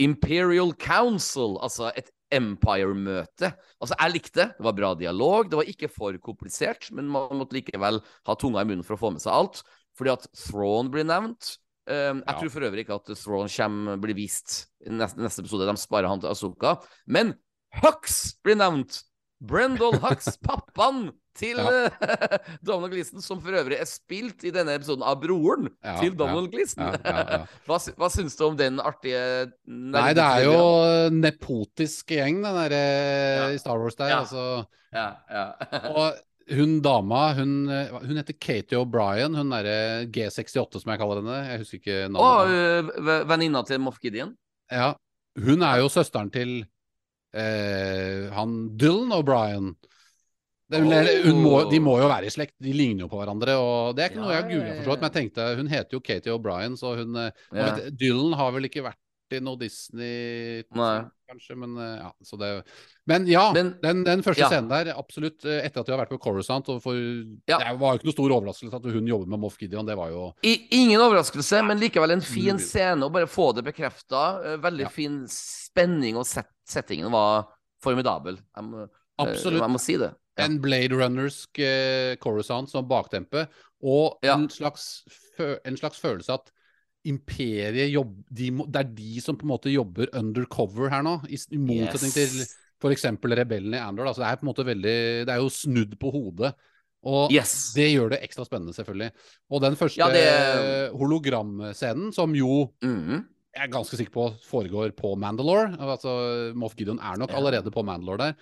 Imperial Council, altså et Empire-møte. Altså, jeg likte det. Det var bra dialog. Det var ikke for komplisert, men man måtte likevel ha tunga i munnen for å få med seg alt. Fordi at Throne blir nevnt. Um, jeg Ja. tror for øvrig ikke at Thrawn kommer blir vist i neste, neste episode. De sparer han til Azuka. Men Hux blir nevnt! Brendol Hux, pappaen til Ja. eh, Donald Gleeson, som for øvrig er spilt i denne episoden av broren Ja, til Donald. Ja, ja. hva, hva syns du om den artige Nei, det er jo nepotisk gjeng, den derre Ja. i Star Wars der. Ja. Altså. Ja, ja. Og hun dama, hun, eh, hun heter Katie O'Brien, hun derre G68 som jeg kaller henne. Jeg husker ikke navnet. Å, venninna til Moff Gideon. Ja, hun er jo søsteren til eh, han Dylan O'Brien. De, oh. må, de må jo være i slekt, de ligner jo på hverandre. Og det er ikke noe jeg har Ja, googla men jeg tenkte hun heter jo Katie O'Brien, så hun eh, Ja. vet, Dylan har vel ikke vært i noe Disney, kanskje, men eh, ja. Så det, men ja, Men- den, den første ja. scenen der, absolutt. eh, Etter at vi har vært på Coruscant, for Ja. Det var jo ikke noe stor overraskelse at hun jobber med Moff Gideon, det var jo I, ingen overraskelse, men likevel en fin scene. Å bare få det bekrefta. Veldig Ja. fin spenning, og set, settingen var formidabel. Jeg eh, Absolutt. jeg må si det. En Blade Runnersk eh, Coruscant som baktempe, og en, slags en slags følelse at imperiet jobb, de Det er de som på en måte jobber undercover her nå, i, i motsetning til Yes. f.eks. rebellene i Andor. Altså det er på en måte veldig Det er jo snudd på hodet. Og Yes. det gjør det ekstra spennende, selvfølgelig. Og den første Ja, det- hologramscenen, som jo Mhm. jeg er ganske sikker på foregår på Mandalore. Altså, Moff Gideon er nok allerede på Mandalore der.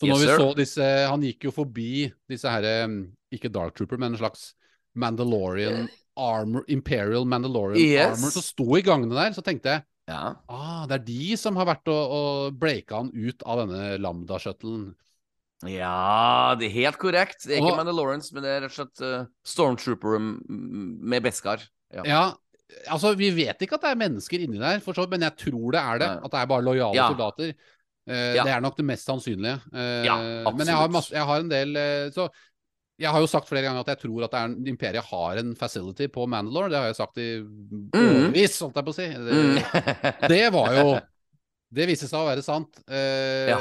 Så Yes, vi så disse Han gikk jo forbi disse her um, Ikke Dark Trooper, men en slags Mandalorian armor, Imperial Mandalorian Yes. armor som sto i gangene der, så tenkte jeg Ja. ah, det er de som har vært og, og breaka han ut av denne Lambda-shuttlen. ja, det er helt korrekt. Det er ikke Og- Mandalorians, men det er rett og slett uh, Stormtrooper med Beskar. Ja. Ja, altså vi vet ikke at det er mennesker inni der, for så, men jeg tror det er det. At det er bare lojale Ja. soldater. Uh, Ja. Det er nok det mest sannsynlige. Uh, men jeg har, masse, jeg har en del uh, Så jeg har jo sagt flere ganger at jeg tror at er, Imperiet har en facility på Mandalore. Det har jeg sagt i årevis, holdt jeg på å si. Det, Mm. det var jo Det viste seg å være sant. Eh, Ja.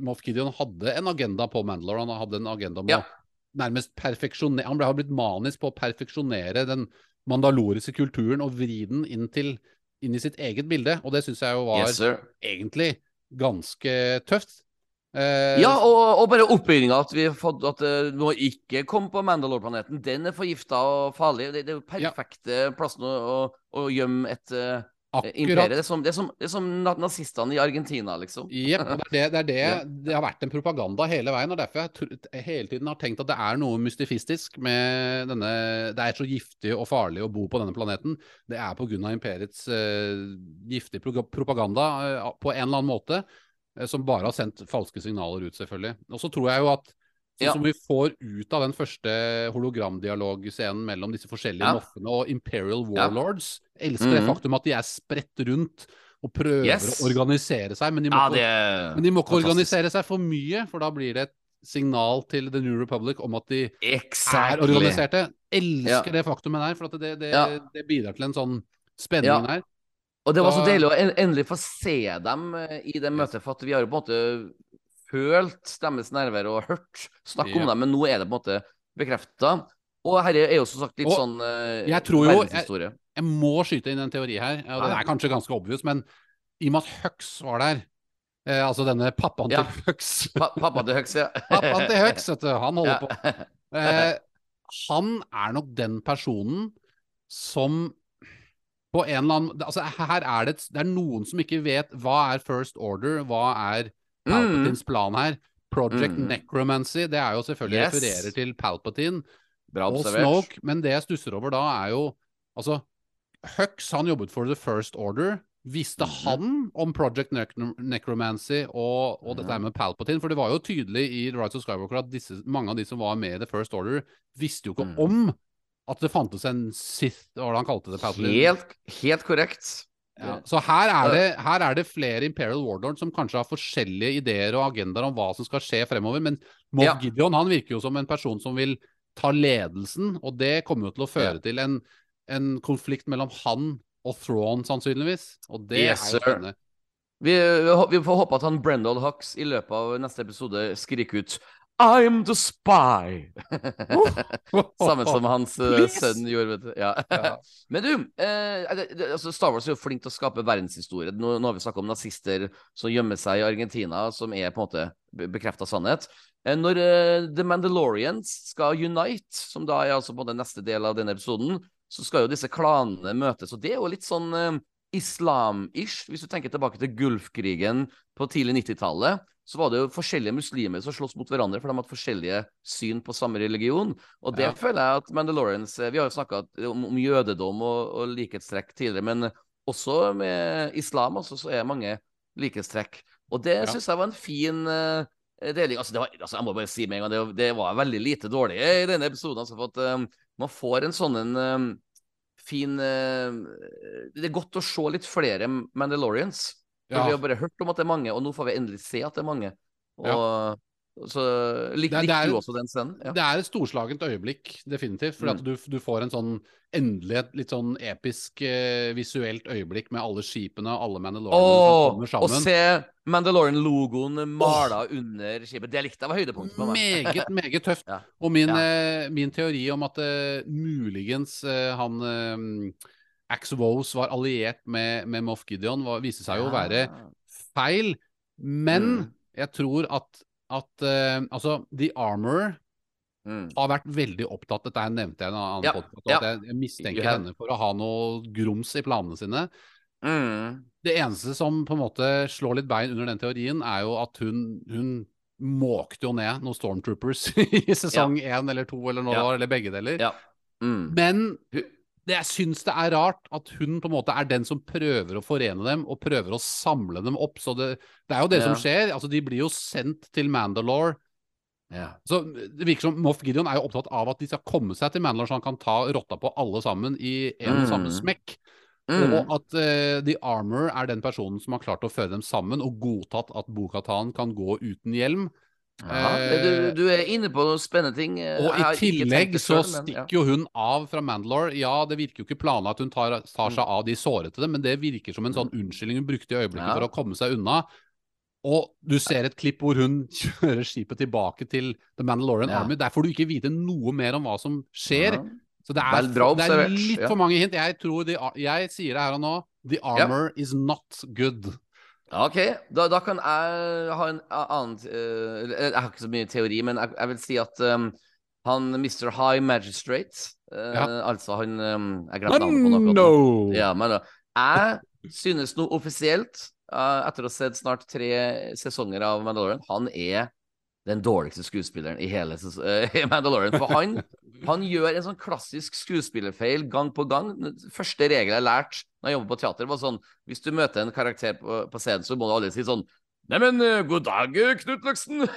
Moff Gideon hadde en agenda på Mandalore. Han hadde en agenda om Ja. å nærmest perfeksjonere Han ble har blitt manisk på å perfeksjonere den mandaloriske kulturen og vri den inn, inn i sitt eget bilde. Og det syns jeg jo var yes, egentlig ganske tøft. Eh, Ja, og, og bare oppbygginga at vi har fått at det må ikke komme på Mandalore-planeten. Den er forgifta og farlig. Det, det er jo Ja. perfekte plassen å, å, å gjemme et uh, imperium. Det er som, det er som, det er som nazistene i Argentina, liksom. Jepp. Det er det, det, er det, det har vært en propaganda hele veien. og Derfor jeg hele tiden har tenkt at det er noe mystifistisk med denne Det er så giftig og farlig å bo på denne planeten. Det er pga. imperiets uh, giftige pro propaganda uh, på en eller annen måte, eh, som bare har sendt falske signaler ut, selvfølgelig. Og så tror jeg jo at Sånn Ja. som vi får ut av den første hologramdialogscenen mellom disse forskjellige Ja. moffene og Imperial Ja. Warlords. Elsker det Mhm. faktum at de er spredt rundt og prøver Yes. å organisere seg. Men de må, Ja, ikke, de må ikke organisere seg for mye, for da blir det et signal til The New Republic om at de er organiserte. Elsker Ja. det faktumet der, for at det, det, Ja. det bidrar til en sånn spenning Ja. Og det var så deilig å endelig få se dem eh, i det møtet, for at vi har jo på en måte følt deres nerver og hørt snakk om Ja. dem, men nå er det på en måte bekrefta. Og dette er jo som sagt litt Og sånn eh, jeg tror jo- verdenshistorie. Jeg må skyte inn en teori her, og den er kanskje ganske obvious, men i og med at Hux var der, eh, altså denne pappaen Ja. til Hux Pa pappa til Hux, ja. Pappaen til Hux, vet du, han holder Ja. på. Eh, han er nok den personen som på en eller annen Altså, her er det Det er noen som ikke vet hva er First Order, hva er Palpatines plan her. Project Mm. Necromancy, det er jo selvfølgelig Yes. refererer til Palpatine Bra og observert. Snoke, men det jeg stusser over da, er jo Altså, Hux, han jobbet for The First Order. Visste Mhm. han om Project Nec- Necromancy og, og dette her med Palpatine? For det var jo tydelig i The Rights of Skywalker at disse, mange av de som var med i The First Order, visste jo ikke Mhm. om at det fantes en Sith, hva var det han kalte det? Palpatine? Helt, helt korrekt. Ja. Så her er, det, her er det flere Imperial Warlords som kanskje har forskjellige ideer og agendaer om hva som skal skje fremover, men Moff Ja. Gideon han virker jo som en person som vil ta ledelsen, og det kommer jo til å føre Ja. til en, en konflikt mellom han og Thrawn, sannsynligvis. Og det Yes, er jo spennende. Vi, vi får håpe at han Brendal Hux i løpet av neste episode skriker ut I'm the spy! Samme som hans uh, sønn gjorde, vet du. Ja. Ja. Men du, eh, det, det, altså Star Wars er jo flink til å skape verdenshistorie. Nå, nå har vi snakka om nazister som gjemmer seg i Argentina, som er på en måte be bekrefta sannhet. Eh, når eh, The Mandalorians skal unite, som da er altså på den neste del av denne episoden, så skal jo disse klanene møtes. Og det er jo litt sånn eh, islam-ish, hvis du tenker tilbake til Gulfkrigen på tidlig 90-tallet. Så var det jo forskjellige muslimer som sloss mot hverandre, for de hadde forskjellige syn på samme religion. Og det Ja. føler jeg at Mandalorians eh, Vi har jo snakka om, om jødedom og, og likhetstrekk tidligere, men også med islam altså, så er det mange likhetstrekk. Og det Ja. syns jeg var en fin uh, deling. Altså, det var, altså, jeg må bare si med en gang, det, det var veldig lite dårlig i denne episoden. Altså, for at um, man får en sånn en um, fin uh, Det er godt å se litt flere Mandalorians. For Ja. Vi har bare hørt om at det er mange, og nå får vi endelig se at det er mange. Og så lik, Likte du også den scenen? Ja. Det er et storslagent øyeblikk, definitivt. Fordi Mm. du, du får en sånn endelig et litt sånn episk eh, visuelt øyeblikk med alle skipene og alle Mandalorianene som kommer å Og se Mandalorian-logoen mala under skipet, det likte jeg var høydepunktet på meg. Meget, meget tøft. Ja. Og min, Ja. eh, min teori om at eh, muligens eh, han eh, Axe Woes var alliert med, med Moff Gideon, var, viste seg jo å være feil. Men Mm. jeg tror at, at uh, altså, The Armor Mm. har vært veldig opptatt Dette her nevnte jeg i en annen Ja, podcast, ja. at jeg, jeg mistenker henne for å ha noe grums i planene sine. Mm. Det eneste som på en måte slår litt bein under den teorien, er jo at hun, hun måkte jo ned noen Stormtroopers i sesong én eller to, eller noe Ja. eller begge deler. Ja. Mm. Men jeg syns det er rart at hun på en måte er den som prøver å forene dem, og prøver å samle dem opp. Så det, det er jo det Ja. som skjer. Altså, de blir jo sendt til Mandalore. Ja. Så Det virker som Moff Gideon er jo opptatt av at de skal komme seg til Mandalore, så han kan ta rotta på alle sammen i en og samme Mm. smekk. Mm. Og at uh, The Armor er den personen som har klart å føre dem sammen, og godtatt at Bokatan kan gå uten hjelm. Ja, du, du er inne på noen spennende ting. Eh, Og i tillegg så selv, men, ja. stikker jo hun av fra Mandalore. Ja, det virker jo ikke planlagt at hun tar, tar seg av de sårete, men det virker som en sånn unnskyldning hun brukte i øyeblikket Mm. Ja. for å komme seg unna. Og du ser et klipp hvor hun kjører skipet tilbake til The Mandalorian. Army. Der får du ikke vite noe mer om hva som skjer. Så det er, det er litt for mange hint. Jeg tror de, Jeg sier det her og nå. The armor is not good. Ok, da, da kan jeg ha en annen eh, Jeg har ikke så mye teori, men jeg, jeg vil si at um, han Mr. High Magistrate uh, Ja. Altså han um, Jeg glemte navnet på noe. no! Ja, men jeg synes nå offisielt, uh, etter å ha sett snart tre sesonger av Mandalorian, han er den dårligste skuespilleren i hele eh, i Mandalorian. For han, han gjør en sånn klassisk skuespillerfeil gang på gang. Første regel jeg lærte når jeg jobber på teater, var sånn Hvis du møter en karakter på, på scenen, så må du aldri si sånn Neimen, eh, god dag, eh, Knut Løksen!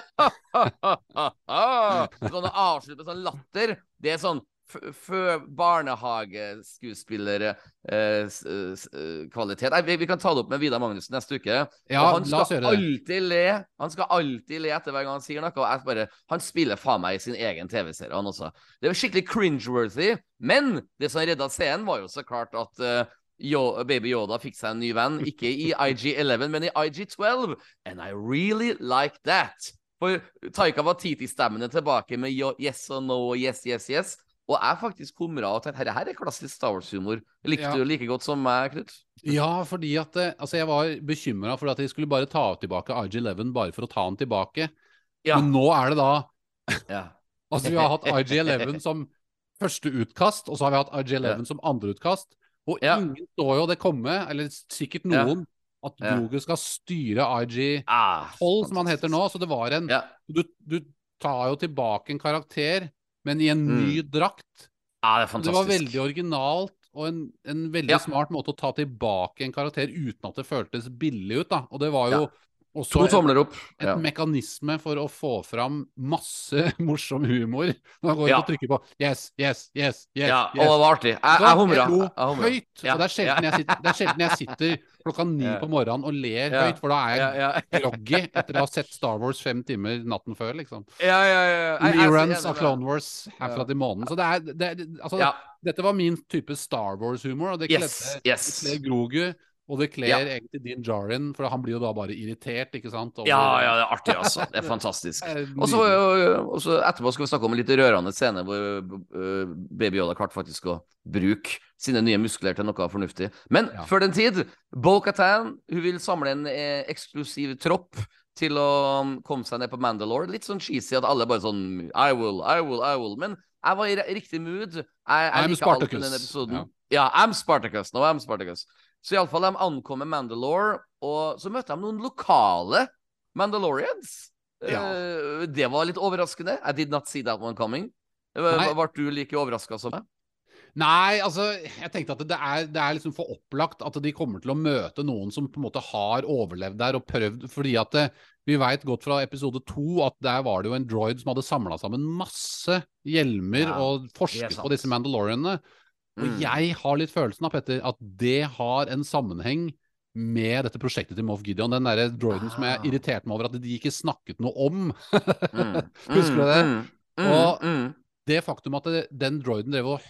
sånn å avslutte med sånn latter. Det er sånn f- fø- barnehageskuespillere eh, eh, vi, vi kan ta det opp med Vidar Magnussen neste uke. Ja, og han skal alltid le. Han skal alltid le etter hver gang han sier noe. Og bare, han spiller faen meg i sin egen TV-serie, han også. Det var skikkelig cringe-worthy. Men det som redda scenen, var jo så klart at uh, Yo, Baby Yoda fikk seg en ny venn. Ikke i IG11, men i IG12. And I really like that. For Taika Watiti-stemmen er tilbake med yes og no og yes, yes, yes. Og jeg faktisk humra og tenkte her er klassisk Star Wars-humor. Likte Ja. du like godt som meg, Knut? Ja, fordi at eh, Altså, jeg var bekymra for at de skulle bare ta tilbake IG11 bare for å ta den tilbake. Ja. Men nå er det da ja. Altså, vi har hatt IG11 som første utkast, og så har vi hatt IG11 som andre utkast. Og ingen står jo det komme, eller sikkert noen, at. Grogu skal styre IG12, Ah, som han heter nå. Så det var en du, du tar jo tilbake en karakter, men i en ny drakt. Ja, det Det var veldig originalt, og en, en veldig Ja. smart måte å ta tilbake en karakter uten at det føltes billig ut. da. Og det var jo Ja. Også To en, tomler opp. et Ja. mekanisme for å få fram masse morsom humor. Når går Ja. og trykker på 'yes, yes, yes', yes, ja, og det var artig. Jeg, Så jeg humra. høyt. Ja, Og det er, sjelden jeg sitter, det er sjelden jeg sitter klokka ni på morgenen og ler høyt, for da er jeg groggy etter å ha sett Star Wars fem timer natten før, liksom. Ja, ja, ja. Er Reruns av Clone Wars herfra til månen. Så det er, det, altså, dette var min type Star Wars-humor, og det Yes, kledde yes. yes. Grogu. Og det kler Ja. egentlig Dean Jarin, for han blir jo da bare irritert, ikke sant? over- Ja, ja, det er artig, altså. Det er fantastisk. Og så nydelig. og så etterpå skal vi snakke om en litt rørende scene hvor øh, Baby Yoda klarte faktisk å bruke sine nye muskler til noe fornuftig. Men Ja. før den tid, Bo-Katan hun vil samle en eh, eksklusiv tropp til å um, komme seg ned på Mandalore. Litt sånn cheesy at alle bare sånn I will, I will, I will. Men jeg var i riktig mood. Jeg, jeg I'm Spartacus. Ja. Ja, I'm Spartacus. Nå I'm Spartacus. Så iallfall, de ankom med Mandalore, og så møtte de noen lokale Mandalorians. Ja. Uh, det var litt overraskende. I did not see that one coming. Ble Nei. ble du like overraska som meg? Nei, altså, jeg tenkte at det er, det er liksom for opplagt at de kommer til å møte noen som på en måte har overlevd der og prøvd, fordi at det, vi veit godt fra episode to at der var det jo en droid som hadde samla sammen masse hjelmer Ja, og forsket på disse mandalorianene. Og Mm. jeg har litt følelsen av, Petter, at det har en sammenheng med dette prosjektet til Moff Gideon. Den derre droiden som jeg Ah. irriterte meg over at de ikke snakket noe om. Mm. Husker du det? Mm. Og- det faktum at den droiden drev og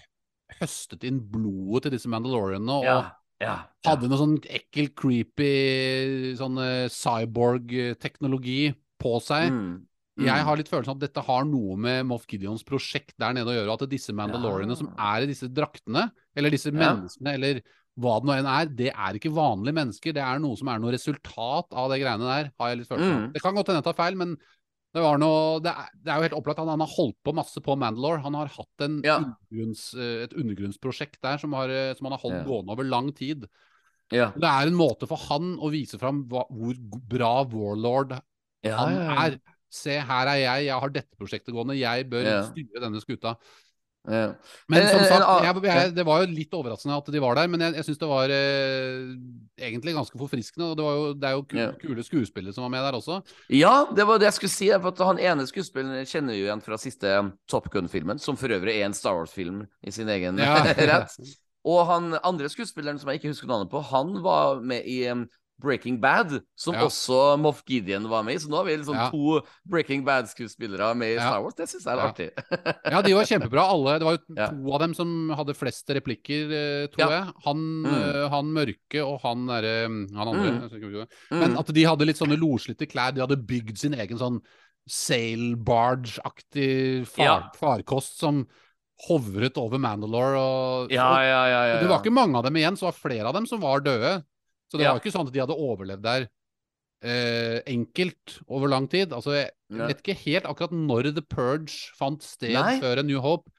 høstet inn blodet til disse mandalorianene og Ja. Ja. hadde noe sånn ekkel, creepy sånn eh, cyborg-teknologi på seg. Mm. Mm. Jeg har litt følelsen av at dette har noe med Moff Gideons prosjekt der nede å gjøre. At disse mandalorianene som er i disse draktene, eller disse Ja. menneskene, eller hva det nå enn er, det er ikke vanlige mennesker. Det er noe som er noe resultat av det greiene der, har jeg litt følelsen av. Mm. Det kan godt hende jeg tar feil, men det var noe Det er, det er jo helt opplagt at han har holdt på masse på Mandalore. Han har hatt en Ja. undergrunns, eh, et undergrunnsprosjekt der som, har, eh, som han har holdt Ja. gående over lang tid. Ja. Det er en måte for han å vise fram hva, hvor bra warlord Ja, han ja, ja. er. Se, her er jeg, jeg har dette prosjektet gående, jeg bør Ja. styre denne skuta. Ja. Men som sagt, jeg, jeg, det var jo litt overraskende at de var der, men jeg, jeg syns det var eh, egentlig ganske forfriskende. Og det, var jo, det er jo kule, kule skuespillere som var med der også. Ja, det var det jeg skulle si. For at han ene skuespilleren kjenner jo igjen fra siste Top Gun-filmen, som for øvrig er en Star Wars-film i sin egen Ja. rett. Og han andre skuespilleren som jeg ikke husker navnet på, han var med i Breaking Bad, som Ja. også Moff Gideon var med i. Så nå har vi liksom Ja. to Breaking Bad-skuespillere med i. Star Wars. Det syns jeg er Ja. artig. Ja, de var kjempebra, alle. Det var jo to av dem som hadde flest replikker, eh, tror jeg. Han, Mm. eh, han mørke og han derre Han andre. Mm. huske. Mm. Men at de hadde litt sånne loslitte klær. De hadde bygd sin egen sånn sail barge-aktig far, farkost som hovret over Mandalore. Og ja, ja, ja, det var ikke mange av dem igjen, så var flere av dem som var døde. Så det Ja. var ikke sånn at de hadde overlevd der eh, enkelt over lang tid. Altså, jeg Ja. vet ikke helt akkurat når The Purge fant sted Nei. før A New Hope.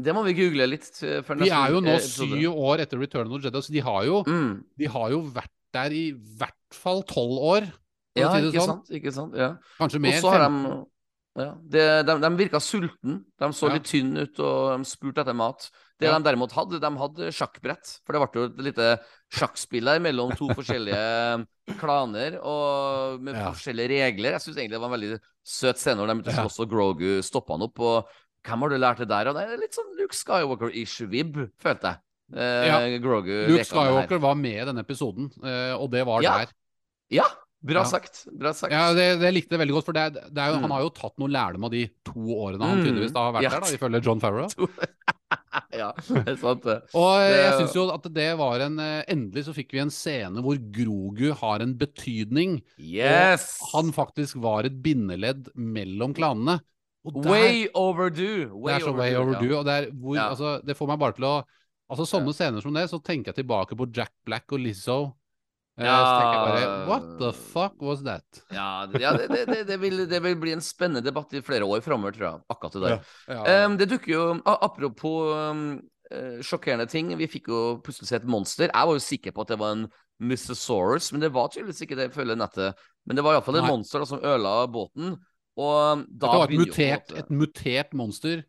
Det må vi google litt. Før De er jo nå syv år etter Return of the Jedi, så de har jo, Mm. de har jo vært der i hvert fall tolv år. Ja, ikke sånn. sant? Ikke sant? Ja. Kanskje Og så har de ja, det, de, de virka sultne. De så Ja. litt tynne ut, og de spurte etter mat. Det Ja. de derimot hadde, de hadde sjakkbrett. For det ble jo et lite sjakkspill der mellom to forskjellige klaner, og med forskjellige regler. Jeg syns egentlig det var en veldig søt scene når de begynte å slåss, og Grogu stoppa han opp. Og hvem har du lært det der? Og det er litt sånn Luke Skywalker-ish vib, følte jeg. Eh. Grogu Luke. Skywalker var med i denne episoden, eh, og det var der. Ja, bra Ja. sagt. Bra sagt. Ja, det, det likte jeg veldig godt, for det, det er jo, Mm. han har jo tatt noe lærdom av de to årene han Mm. tydeligvis da har vært Ja. der, da, ifølge John Farrow. ja, det er sant, det. Og eh, jeg Det- syns jo at det var en eh, Endelig så fikk vi en scene hvor Grogu har en betydning. Yes! Og han faktisk var et bindeledd mellom klanene. Der, Way overdue. Way det er så way overdue. Og det, er hvor, altså, det får meg bare til å Altså Sånne scener som det, så tenker jeg tilbake på Jack Black og Lizzo. Eh, tenker jeg bare What the fuck was that? Ja, det, ja, det, det, det, det, vil, det vil bli en spennende debatt i flere år framover, tror jeg. Akkurat det der. Ja. Um, det dukker jo Apropos um, eh, sjokkerende ting. Vi fikk jo plutselig se et monster. Jeg var jo sikker på at det var en Mysosaurus, men det var tydeligvis ikke det, følger nettet. Men det var iallfall et monster da, som ødela båten. Og da det var et mutert, et mutert monster.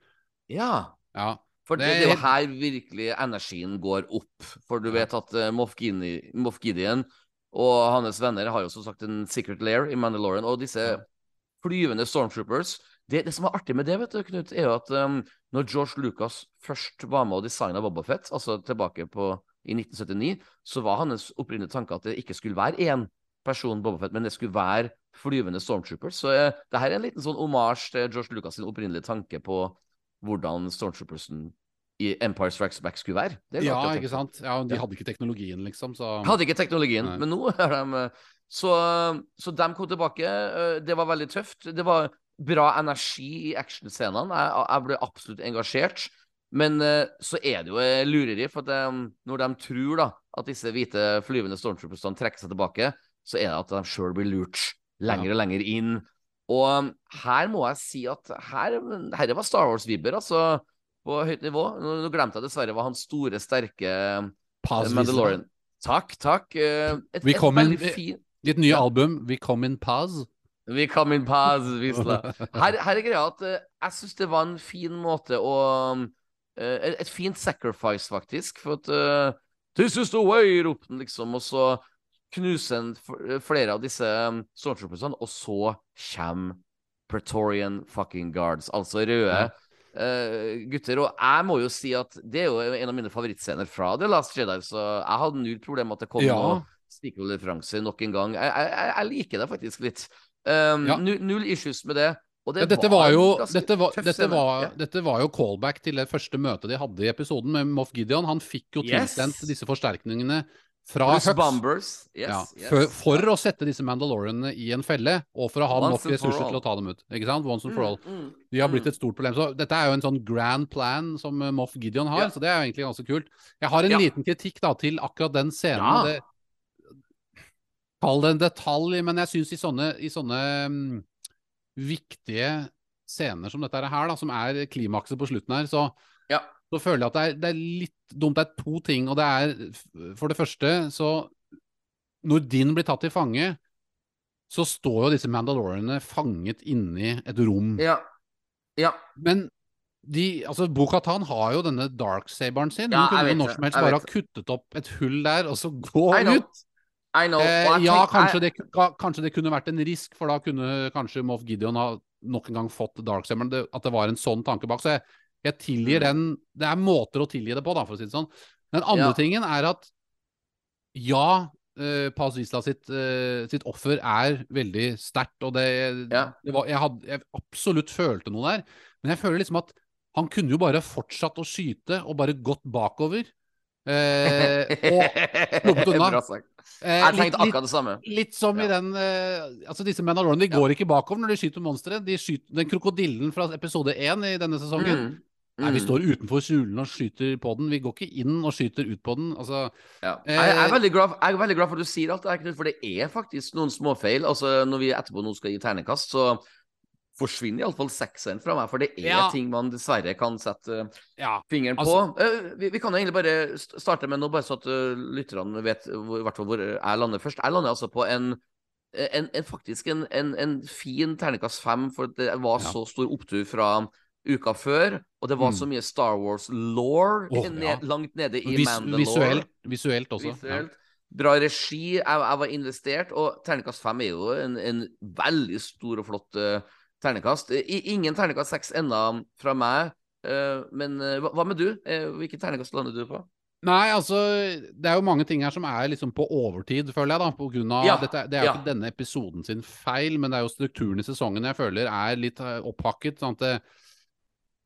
Ja. Ja. For det, Det er jo her virkelig energien går opp. For du vet at uh, Moff, Gideon, og hans venner har jo som sagt en secret lair i Mandalorian. Og disse flyvende stormtroopers det, det som er artig med det, vet du, Knut, er jo at um, når George Lucas først var med og designa Bobafett, altså tilbake på, i 1979, så var hans opprinnelige tanke at det ikke skulle være én person Bobafett, men det skulle være flyvende stormtroopers. Så uh, det her er en liten sånn omasj til George Lucas sin opprinnelige tanke på hvordan stormtroopersen i Empire Strikes Back skulle være. Det Ja, ikke sant? Ja, De hadde ikke teknologien, liksom, så Hadde ikke teknologien, Nei. men nå er de eh, så, så de kom tilbake. eh, Det var veldig tøft. Det var bra energi i actionscenene. Jeg, jeg ble absolutt engasjert. Men eh, så er det jo eh, lureri, for de, når de tror da at disse hvite flyvende stormtroopersene trekker seg tilbake, så er det at de sjøl blir lurt lenger og lenger inn. Og um, her må jeg si at her, her var Star Wars-vibber, altså, på høyt nivå. Nå, glemte jeg dessverre hva han store, sterke Paz Mandalorian Takk, takk. Eh, Et, et veldig fint Ditt nye Ja. album, We Come In Paz. We Come In Paz, Wisla. Her, her er greia at eh, jeg syns det var en fin måte å eh, et- Et fint sacrifice, faktisk. For at eh, This is the way, ropte han liksom. Og så knuser han flere av disse um, stormtroopersene, og så kommer Pretorian fucking guards, altså røde Ja. uh, gutter. Og jeg må jo si at det er jo en av mine favorittscener fra The Last Jedi, så jeg hadde null problem med at det kom Ja. noe stikkordreferanse nok en gang. Jeg, jeg, jeg- liker det faktisk litt. Um, Ja. null, issues med det. Det Ja, dette var jo, dette var, dette, var, Ja. dette var jo callback til det første møtet de hadde i episoden med Moff Gideon. Han fikk jo Yes. disse forsterkningene fra Hux. bombers. Yes, Ja, yes. for, for å sette disse Mandalorianene i en felle, og for å ha Once nok ressurser til å ta dem ut. Ikke sant? Once and for all. Mm, mm, De har blitt mm. et stort problem. Så dette er jo en sånn grand plan som eh, Moff Gideon har, Ja. så det er jo egentlig ganske kult. Jeg har en Ja. liten kritikk da til akkurat den scenen. Det, kall det en detalj, men jeg syns i sånne, i sånne um, viktige scener som dette her, da, som er klimakset på slutten her, så, Ja. Så føler jeg at det er, det er litt dumt. Det er to ting, og det er for det første så Når Din blir tatt til fange, så står jo disse mandalorene fanget inni et rom. Ja. Ja. Men de, altså Bo-Katan har jo denne darksaberen sin. Ja, Hun kunne jo når som helst bare ha kuttet opp et hull der, og så gå I ut. I know. Eh, ja, kanskje I... det, kanskje det kunne vært en risk, for da kunne kanskje Moff Gideon ha nok en gang fått darksaberen. At det var en sånn tanke bak. Så jeg, jeg tilgir Mm. den Det er måter å tilgi det på, da, for å si det sånn. Den andre Ja. tingen er at ja, uh, Paz Vizsla sitt, uh, sitt offer er veldig sterkt, og det, Ja. det var, jeg, hadde, jeg absolutt følte noe der. Men jeg føler liksom at han kunne jo bare fortsatt å skyte og bare gått bakover. Eh, og sluppet unna. Bra sagt. eh, Jeg tenkte akkurat det samme. Litt som i den eh, Altså Disse Mandalorian de Ja. går ikke bakover når de skyter monstre. De skyter Den krokodillen fra episode én i denne sesongen. Mm. Nei, vi Mm. står utenfor kjulen og skyter på den. Vi går ikke inn og skyter ut på den. Altså Ja. Eh, Jeg, jeg, er veldig glad, jeg er veldig glad for at du sier alt det her, Knut, for det er faktisk noen småfeil. Altså, når vi etterpå nå skal gi ternekast, så forsvinner iallfall sekseren fra meg. For det er Ja. ting man dessverre kan sette uh, Ja. fingeren Altså- på. Eh, vi, vi kan jo egentlig bare starte med noe, bare så at lytterne vet hvor, i hvert fall hvor jeg lander først. Jeg lander altså på en en, en, faktisk en, en, en fin ternekast fem, for det var Ja. så stor opptur fra uka før. Og det var Mm. så mye Star Wars-law oh, ja. langt nede i Vis, Mandalore. visuelt, visuelt også. Visuelt. Bra regi. Jeg, jeg var investert, og ternekast fem er jo en, en veldig stor og flott uh, ternekast. I, ingen ternekast seks ennå fra meg. uh, men uh, hva, med du? Hvilket ternekast lander du på? Nei, altså Det er jo mange ting her som er liksom på overtid, føler jeg. da på grunn av, Ja, dette, Det er jo ja. ikke denne episoden sin feil, men det er jo strukturen i sesongen jeg føler er litt opphakket. sånn at det,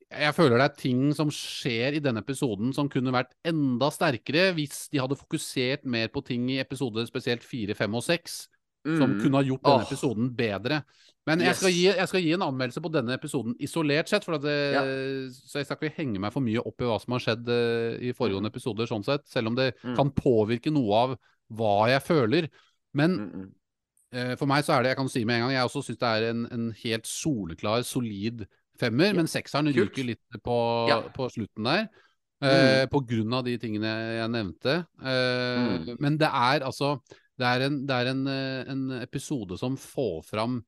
jeg føler det er ting som skjer i denne episoden som kunne vært enda sterkere hvis de hadde fokusert mer på ting i episoder spesielt fire, fem og seks, som Mm. kunne ha gjort denne oh. episoden bedre. Men jeg Yes. skal, gi, jeg skal gi en anmeldelse på denne episoden isolert sett, det, Ja. så jeg skal ikke henge meg for mye opp i hva som har skjedd eh, i foregående episoder, sånn sett, selv om det Mm. kan påvirke noe av hva jeg føler. Men Mm, mm. eh, for meg så er det, jeg kan si med en gang, jeg også syns det er en, en helt soleklar, solid femmer, Ja. men sekseren ryker litt på, Ja. på slutten der. Eh, Mm. På grunn av de tingene jeg nevnte. Eh, Mm. Men det er altså Det er, en, det er en, eh, en episode som får fram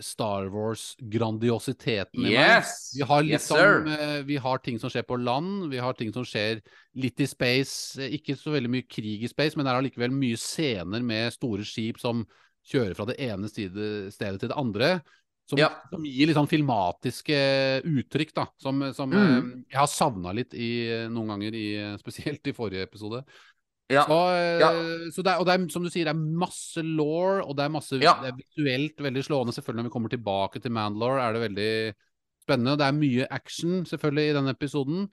Star Wars-grandiositeten i meg. Vi har, yes, som, eh, vi har ting som skjer på land, vi har ting som skjer litt i space. eh, Ikke så veldig mye krig i space, men det er allikevel mye scener med store skip som kjører fra det ene stedet til det andre. Som, Ja. som gir litt sånn filmatiske uttrykk, da. Som, som Mm. eh, jeg har savna litt i, eh, noen ganger, i, eh, spesielt i forrige episode. Ja. Så, Ja. så det er, og det er, som du sier, det er masse law, og det er masse det er visuelt veldig slående. Selvfølgelig når vi kommer tilbake til Mandalore, er det veldig spennende. Det er mye action, selvfølgelig, i denne episoden.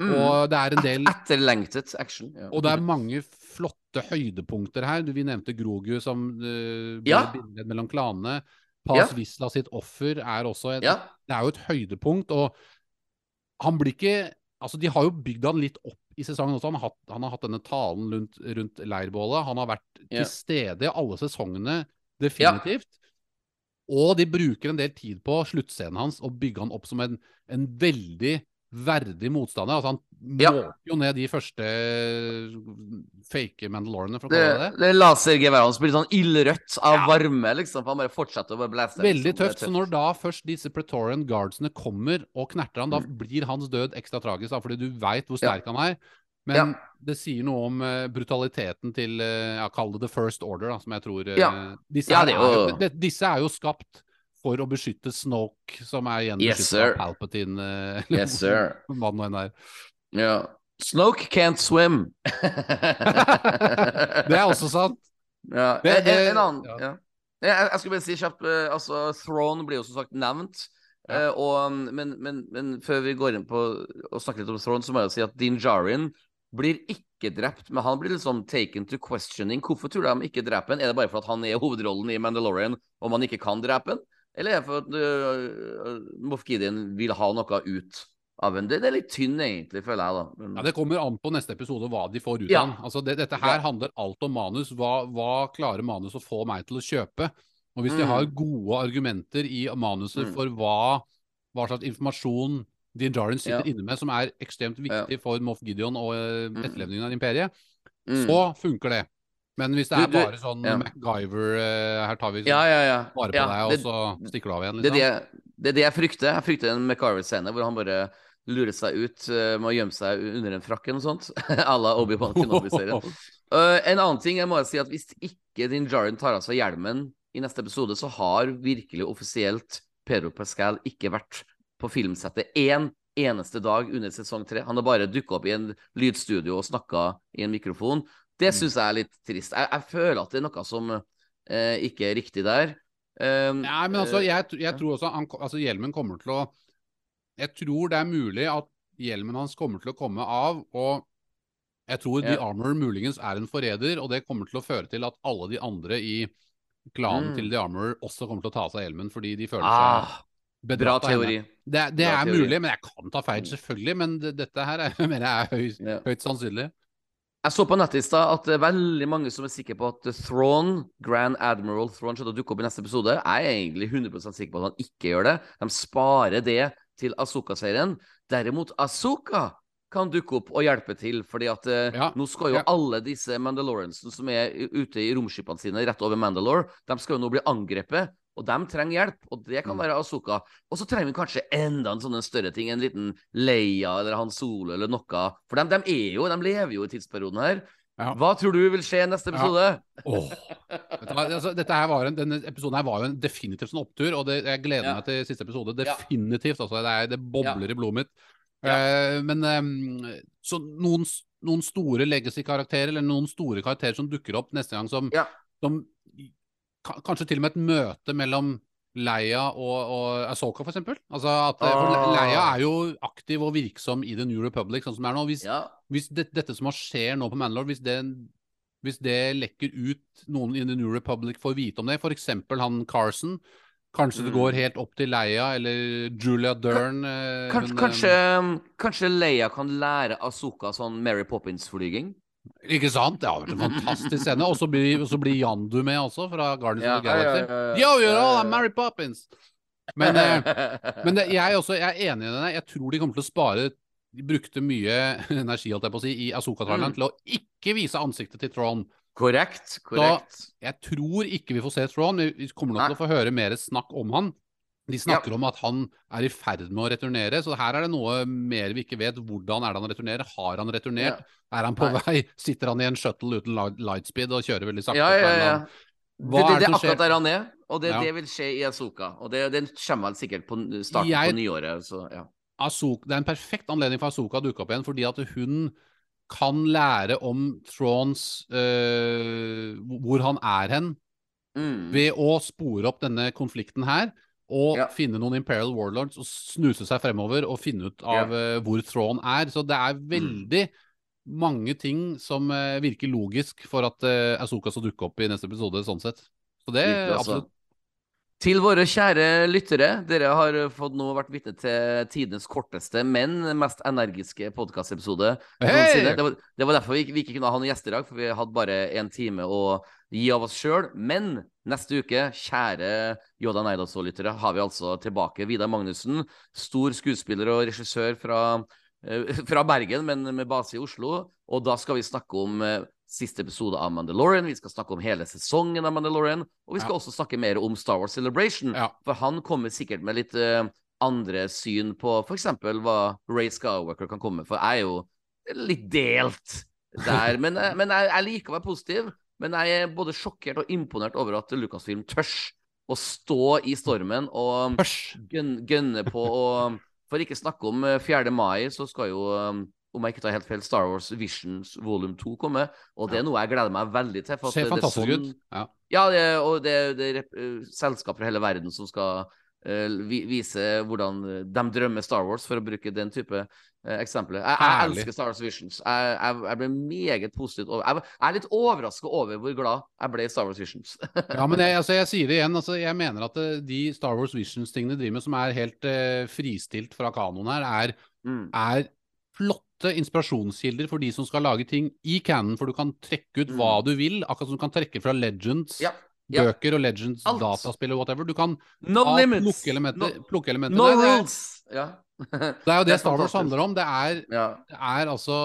Mm. Og det er en del Etterlengtet action. Ja. Og det er mange flotte høydepunkter her. Du, vi nevnte Grogu som uh, ble Ja. bindet mellom klanene. Ja. Paz Visla sitt offer er også et, Ja. Det er jo et høydepunkt, og han blir ikke Altså, de har jo bygd han litt opp i sesongen også. Han har hatt, han har hatt denne talen rundt, rundt leirbålet. Han har vært Ja. til stede i alle sesongene, definitivt. Og de bruker en del tid på sluttscenen hans og bygger han opp som en, en veldig verdig motstander. Altså, han Ja. målte jo ned de første fake Mandalorene, for å Det, kalle det det. det lasergeværet hans blir sånn ildrødt av Ja. varme, liksom. For han bare fortsetter å bare blæse. Veldig liksom. Det er tøft. Så når da først disse Praetorian Guardsene kommer og knerter han, da blir hans død ekstra tragisk, da, fordi du veit hvor sterk Ja. han er. Men Ja. det sier noe om uh, brutaliteten til uh, ja, Kall det The First Order, da, som jeg tror uh, Ja. disse, er jo, jo- disse er jo skapt for å beskytte Snoke, som er gjenbeskyttet Yes, av Palpatine. eller Yes, sir. Hva det nå enn er. Ja. Snoke can't swim. Det er også sant. Ja, Det- en, det- en annen ja. ja. Jeg, jeg skulle bare si kjapt eh, Altså, Throne blir jo som sagt nevnt. Ja. Uh, og, um, men, men, men før vi går inn på å snakke litt om Throne, så må jeg jo si at Din Jarin blir ikke drept, men han blir liksom taken to questioning. Hvorfor tror de ikke dreper han? Er det bare for at han er hovedrollen i Mandalorian, om han ikke kan drepe han? Eller er det for at uh, Moff Gideon vil ha noe ut av en? Det, er litt tynn, egentlig, føler jeg, da. Men, Ja, Det kommer an på neste episode hva de får ut Ja. av den. Altså, det, dette her Ja. handler alt om manus. Hva, hva klarer manus å få meg til å kjøpe? Og hvis de Mm. har gode argumenter i manuset Mm. for hva, hva slags informasjon Din Jarlin sitter Ja. inne med, som er ekstremt viktig for Moff Gideon og Mm. etterlevningen av imperiet, mm. så funker det. Men hvis det er du- bare sånn ja. MacGyver eh, Her tar vi Ja, ja, ja. vare på deg, det- og så stikker du av igjen, Det liksom. det, det er det jeg frykter. Jeg frykter en MacGyver-scene hvor han bare lurer seg ut eh, med å gjemme seg under en frakk eller noe sånt. à la Obi-Wan Kenobi-serien. Uh, en annen ting jeg må si at hvis ikke Din jarren tar av seg hjelmen i neste episode, så har virkelig offisielt Pedro Pascal ikke vært på filmsettet én eneste dag under sesong tre. Han har bare dukka opp i en lydstudio og snakka i en mikrofon. Det Mm. syns jeg er litt trist. Jeg, jeg føler at det er noe som eh, ikke er riktig der. Um, Nei, men altså, eh, jeg, jeg tror også han, altså, hjelmen kommer til å Jeg tror det er mulig at hjelmen hans kommer til å komme av, og jeg tror The Ja. Armor muligens er en forræder, og det kommer til å føre til at alle de andre i klanen Mm. til The Armor også kommer til å ta av seg hjelmen, fordi de føler ah, seg Bra teori. Det, det Bra er teori. mulig, men jeg kan ta feil, selvfølgelig. Men det, dette her er, mener jeg er høy, Ja. høyt sannsynlig. Jeg så på nettet i stad at det er veldig mange som er sikre på at Throne, Grand Admiral Throne, skal dukke opp i neste episode. Jeg er egentlig 100% sikker på at han ikke gjør det. De sparer det til Asoka-serien. Derimot Asoka kan dukke opp og hjelpe til, fordi at eh, Ja, nå skal jo ja. alle disse Mandalorensene som er ute i romskipene sine rett over Mandalore, de skal jo nå bli angrepet. Og de trenger hjelp, og det kan Mm. være Asuka. Og så trenger vi kanskje enda en sånn større ting, en liten Leia eller Han Solo eller noe. For de, de er jo, de lever jo i tidsperioden her. Ja. Hva tror du vil skje i neste episode? Ja. Oh. Dette, altså, dette her var en, denne episoden her var jo en definitivt sånn opptur, og det, jeg gleder Ja. meg til siste episode. Definitivt. Altså, det, er, det bobler i blodet mitt. Eh, men um, så noen, noen store legacy-karakterer, eller noen store karakterer som dukker opp neste gang, som, som Kanskje til og med et møte mellom Leia og, og Asoka, for eksempel. Altså at, eh, for Ah. Leia er jo aktiv og virksom i The New Republic, sånn som det er nå. Hvis, Ja. hvis det, dette som skjer nå på Mandalore, hvis det, hvis det lekker ut noen i The New Republic får vite om det, f.eks. han Carson, kanskje det Mm. går helt opp til Leia eller Julia Dern eh, Kanskje, hun, eh, kanskje, kanskje Leia kan lære Asoka sånn Mary Poppins-flyging? Ikke sant? Det har vært en fantastisk scene. Og så blir, blir Jandu med også, fra Guardians of the Galaxy. Yo, you're all Mary Poppins! Men, eh, men det, jeg, også, jeg er enig i det. Jeg tror de kommer til å spare De brukte mye energi holdt jeg på å si, i Asoka-traileren Mm. til å ikke vise ansiktet til Tron. Korrekt. Korrekt. Jeg tror ikke vi får se Trond. Vi- kommer nok til å få høre mer snakk om han. De snakker om at han er i ferd med å returnere, så her er det noe mer vi ikke vet. Hvordan er det han returnerer? Har han returnert? Er han på Nei. vei? Sitter han i en shuttle uten lightspeed og kjører veldig sakte? Ja, ja, ja. Hva det, det det er akkurat der han er, og det, Ja. det vil skje i Asoka. Og det, kommer vel sikkert på starten Jeg- på nyåret. Så, ja. Ahsoka, det er en perfekt anledning for Asoka å dukke opp igjen, fordi at hun kan lære om Thrones øh, hvor han er hen, Mm. ved å spore opp denne konflikten her. Og Ja. finne noen Imperial Warlords og snuse seg fremover og finne ut av eh, hvor Thrawn er. Så det er veldig mange ting som eh, virker logisk for at uh, Asoka skal dukke opp i neste episode, sånn sett. Så det er altså. absolutt Til våre kjære lyttere, dere har fått nå vært vitne til tidenes korteste, men mest energiske podkastepisode Hey! Det, var- det var derfor vi, vi ikke kunne ha noen gjester i dag, for vi hadde bare én time å gi av oss sjøl. Men neste uke, kjære Yoda Neidaso-lyttere, har vi altså tilbake Vidar Magnussen, stor skuespiller og regissør fra, eh, fra Bergen, men med base i Oslo. Og da skal vi snakke om eh, siste episode av Mandalorian, vi skal snakke om hele sesongen av Mandalorian, og vi skal Ja. også snakke mer om Star Wars Celebration. Ja. For han kommer sikkert med litt uh, andre syn på f.eks. hva Ray Skywalker kan komme med. For jeg er jo litt delt der. Men, jeg- men jeg, jeg liker å være positiv. Men jeg er både sjokkert og imponert over at Lucasfilm tørs å stå i stormen og gønne, gønne på å For ikke snakke om eh, 4. mai, så skal jo eh, om jeg ikke tar helt feil, Star Wars Visions volum 2 komme. Og det er noe jeg gleder meg veldig til. For Ser er fantastisk sånn- ut. Ja. ja, det, og det, det er eh, selskap fra hele verden som skal uh, vise hvordan eh, de drømmer Star Wars, for å bruke den type uh, eksempler. Jeg, jeg elsker Star Wars Visions. Jeg, jeg, jeg ble meget positivt over Jeg, er litt overraska over hvor glad jeg ble i Star Wars Visions. Ja, men jeg, altså, sier det igjen. Altså, jeg mener at eh, de Star Wars Visions-tingene driver med, som er helt uh, fristilt fra kanoen her, er, mm. er flotte inspirasjonskilder for de som skal lage ting i canon, for du kan trekke ut Mm. hva du vil, akkurat som du kan trekke fra Legends. Ja. ja. Bøker og Legends, Alt. dataspill og whatever. Du kan No ha plukkeelementer. No, plukkeelementer. no Nei, det, er, rules! Ja. det er jo det, Star Wars handler om. Det er, ja. det er altså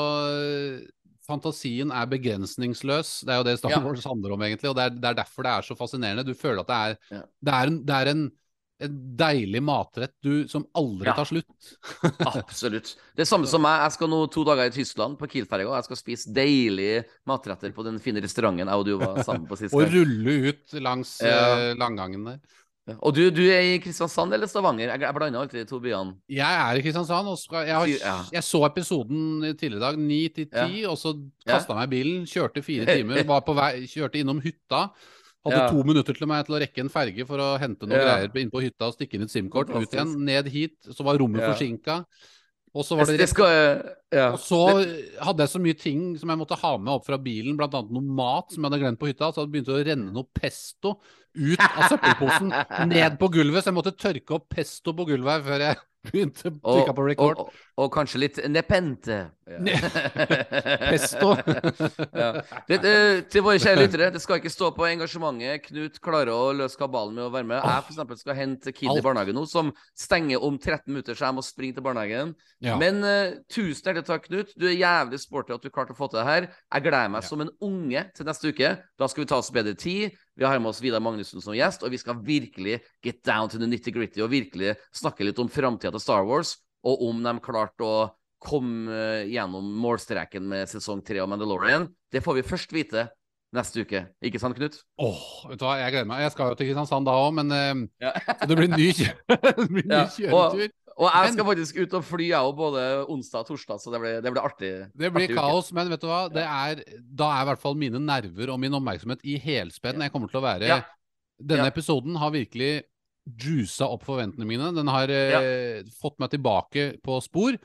Fantasien er begrensningsløs. Det er jo det Star. Wars handler om, egentlig. Og det er, det er derfor det er så fascinerende. Du føler at det er, det er, en, det er en, en deilig matrett du, som aldri Ja. tar slutt. Absolutt. Det er samme som meg. Jeg skal nå to dager i Tyskland, på Kiel-ferga. Jeg skal spise deilige matretter på den fine restauranten jeg og du var sammen på sist Og rulle ut langs Ja. eh, langgangen der. Og du, du er i Kristiansand eller Stavanger? Jeg, jeg blander alltid de to byene. Jeg er i Kristiansand. Og skal, jeg, har, jeg så episoden tidligere i dag, ni til ti, og så Ja. kasta jeg meg i bilen, kjørte fire timer, var på vei, kjørte innom hytta. Hadde Ja. to minutter til meg til å rekke en ferge for å hente noen Ja. greier inn på hytta og stikke inn et SIM-kort. Ut igjen, ned hit. Så var rommet Ja. forsinka. Og så var det rett ja. Og så hadde jeg så mye ting som jeg måtte ha med opp fra bilen, annet noe mat som jeg hadde glemt på hytta. Så det begynte å renne noe pesto ut av søppelposen, ned på gulvet. Så jeg måtte tørke opp pesto på gulvet her før jeg begynte å trykke på record. Og, og, og kanskje litt nepente. Ja. Pesto. ja. det, eh, til våre kjære lyttere, det skal ikke stå på engasjementet. Knut klarer å løse kabalen med å være med. Jeg eksempel skal hente Kid i barnehagen nå, som stenger om 13 minutter, så jeg må springe til barnehagen. Ja. Men uh, tusen hjertelig takk, Knut. Du er jævlig sporty at du klarte å få til det her. Jeg gleder meg som en unge til neste uke. Da skal vi ta oss bedre tid. Vi har med oss Vidar Magnussen som gjest, og vi skal virkelig get down to the nitty-gritty og virkelig snakke litt om framtida til Star Wars, og om de klarte å komme eh, gjennom målstreken med sesong tre av Mandalorian. Det får vi først vite neste uke. Ikke sant, Knut? Åh, vet du hva, jeg gleder meg. Jeg skal jo til Kristiansand da òg, men eh, Ja. det blir ny, ny kjøretur. Ja, og-. Og jeg skal faktisk ut og fly, jeg òg, både onsdag og torsdag, så det blir, det blir artig. Det blir artig uke. kaos, men vet du hva? Det er, da er i hvert fall mine nerver og min oppmerksomhet i helspenn. Jeg kommer til å være Ja. Denne Ja. episoden har virkelig juica opp forventningene mine. Den har eh, fått meg tilbake på spor.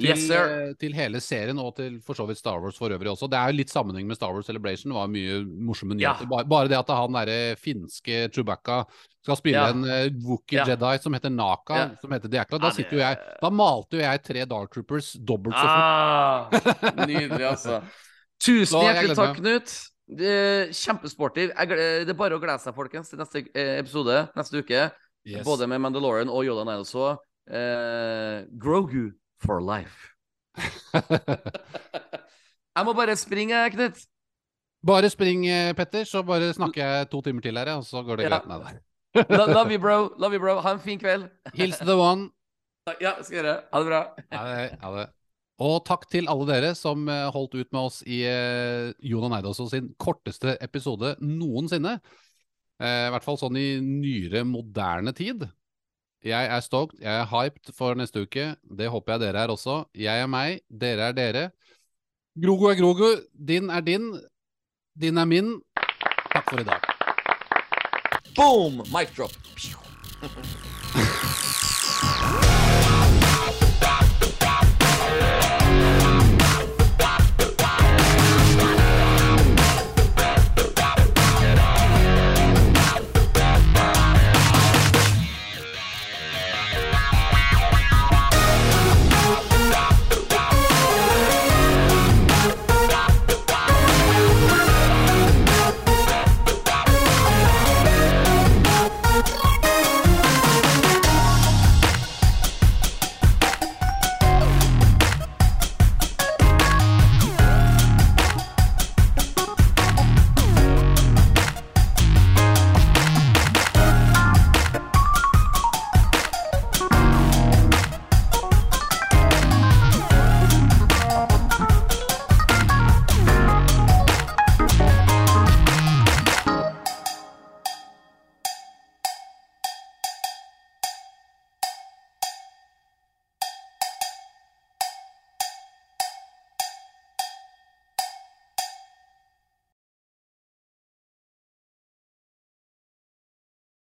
Til, Yes, sir. eh, til hele serien og til for så vidt Star Wars for øvrig også. Det er jo litt sammenheng med Star Wars Celebration. Det var mye morsomme Ja. nyheter. Bare, bare det at han derre finske Chewbacca skal spille Ja. en uh, Wookie Ja. Jedi som heter Naka, Ja. som heter Diakla. Da sitter jo jeg Da malte jo jeg tre Dark Troopers dobbelt så fort. Ah, nydelig, altså. Tusen Så hjertelig takk. Knut. Det Kjempesporty. Det er bare å glede seg, folkens, til neste eh, episode neste uke. Yes. Både med Mandalorian og Yoda Niles også. Eh, Grogu for life. Jeg må bare springe, Knut. Bare spring, eh, Petter, så bare snakker jeg to timer til her, og så går det Ja. greit. med deg. Love you, bro. Love you, bro. Ha en fin kveld. Hils the one. Ja, skal gjøre. Ha det bra. Ha det. Ha det. Og takk til alle dere som eh, holdt ut med oss i uh, Jonan Eidaas sin korteste episode noensinne. Eh, I hvert fall sånn i nyere, moderne tid. Jeg er stoked, jeg er hyped for neste uke. Det håper jeg dere er også. Jeg er meg, dere er dere. Grogo er Grogo, din er din, din er min. Takk for i dag. Boom! Mic drop.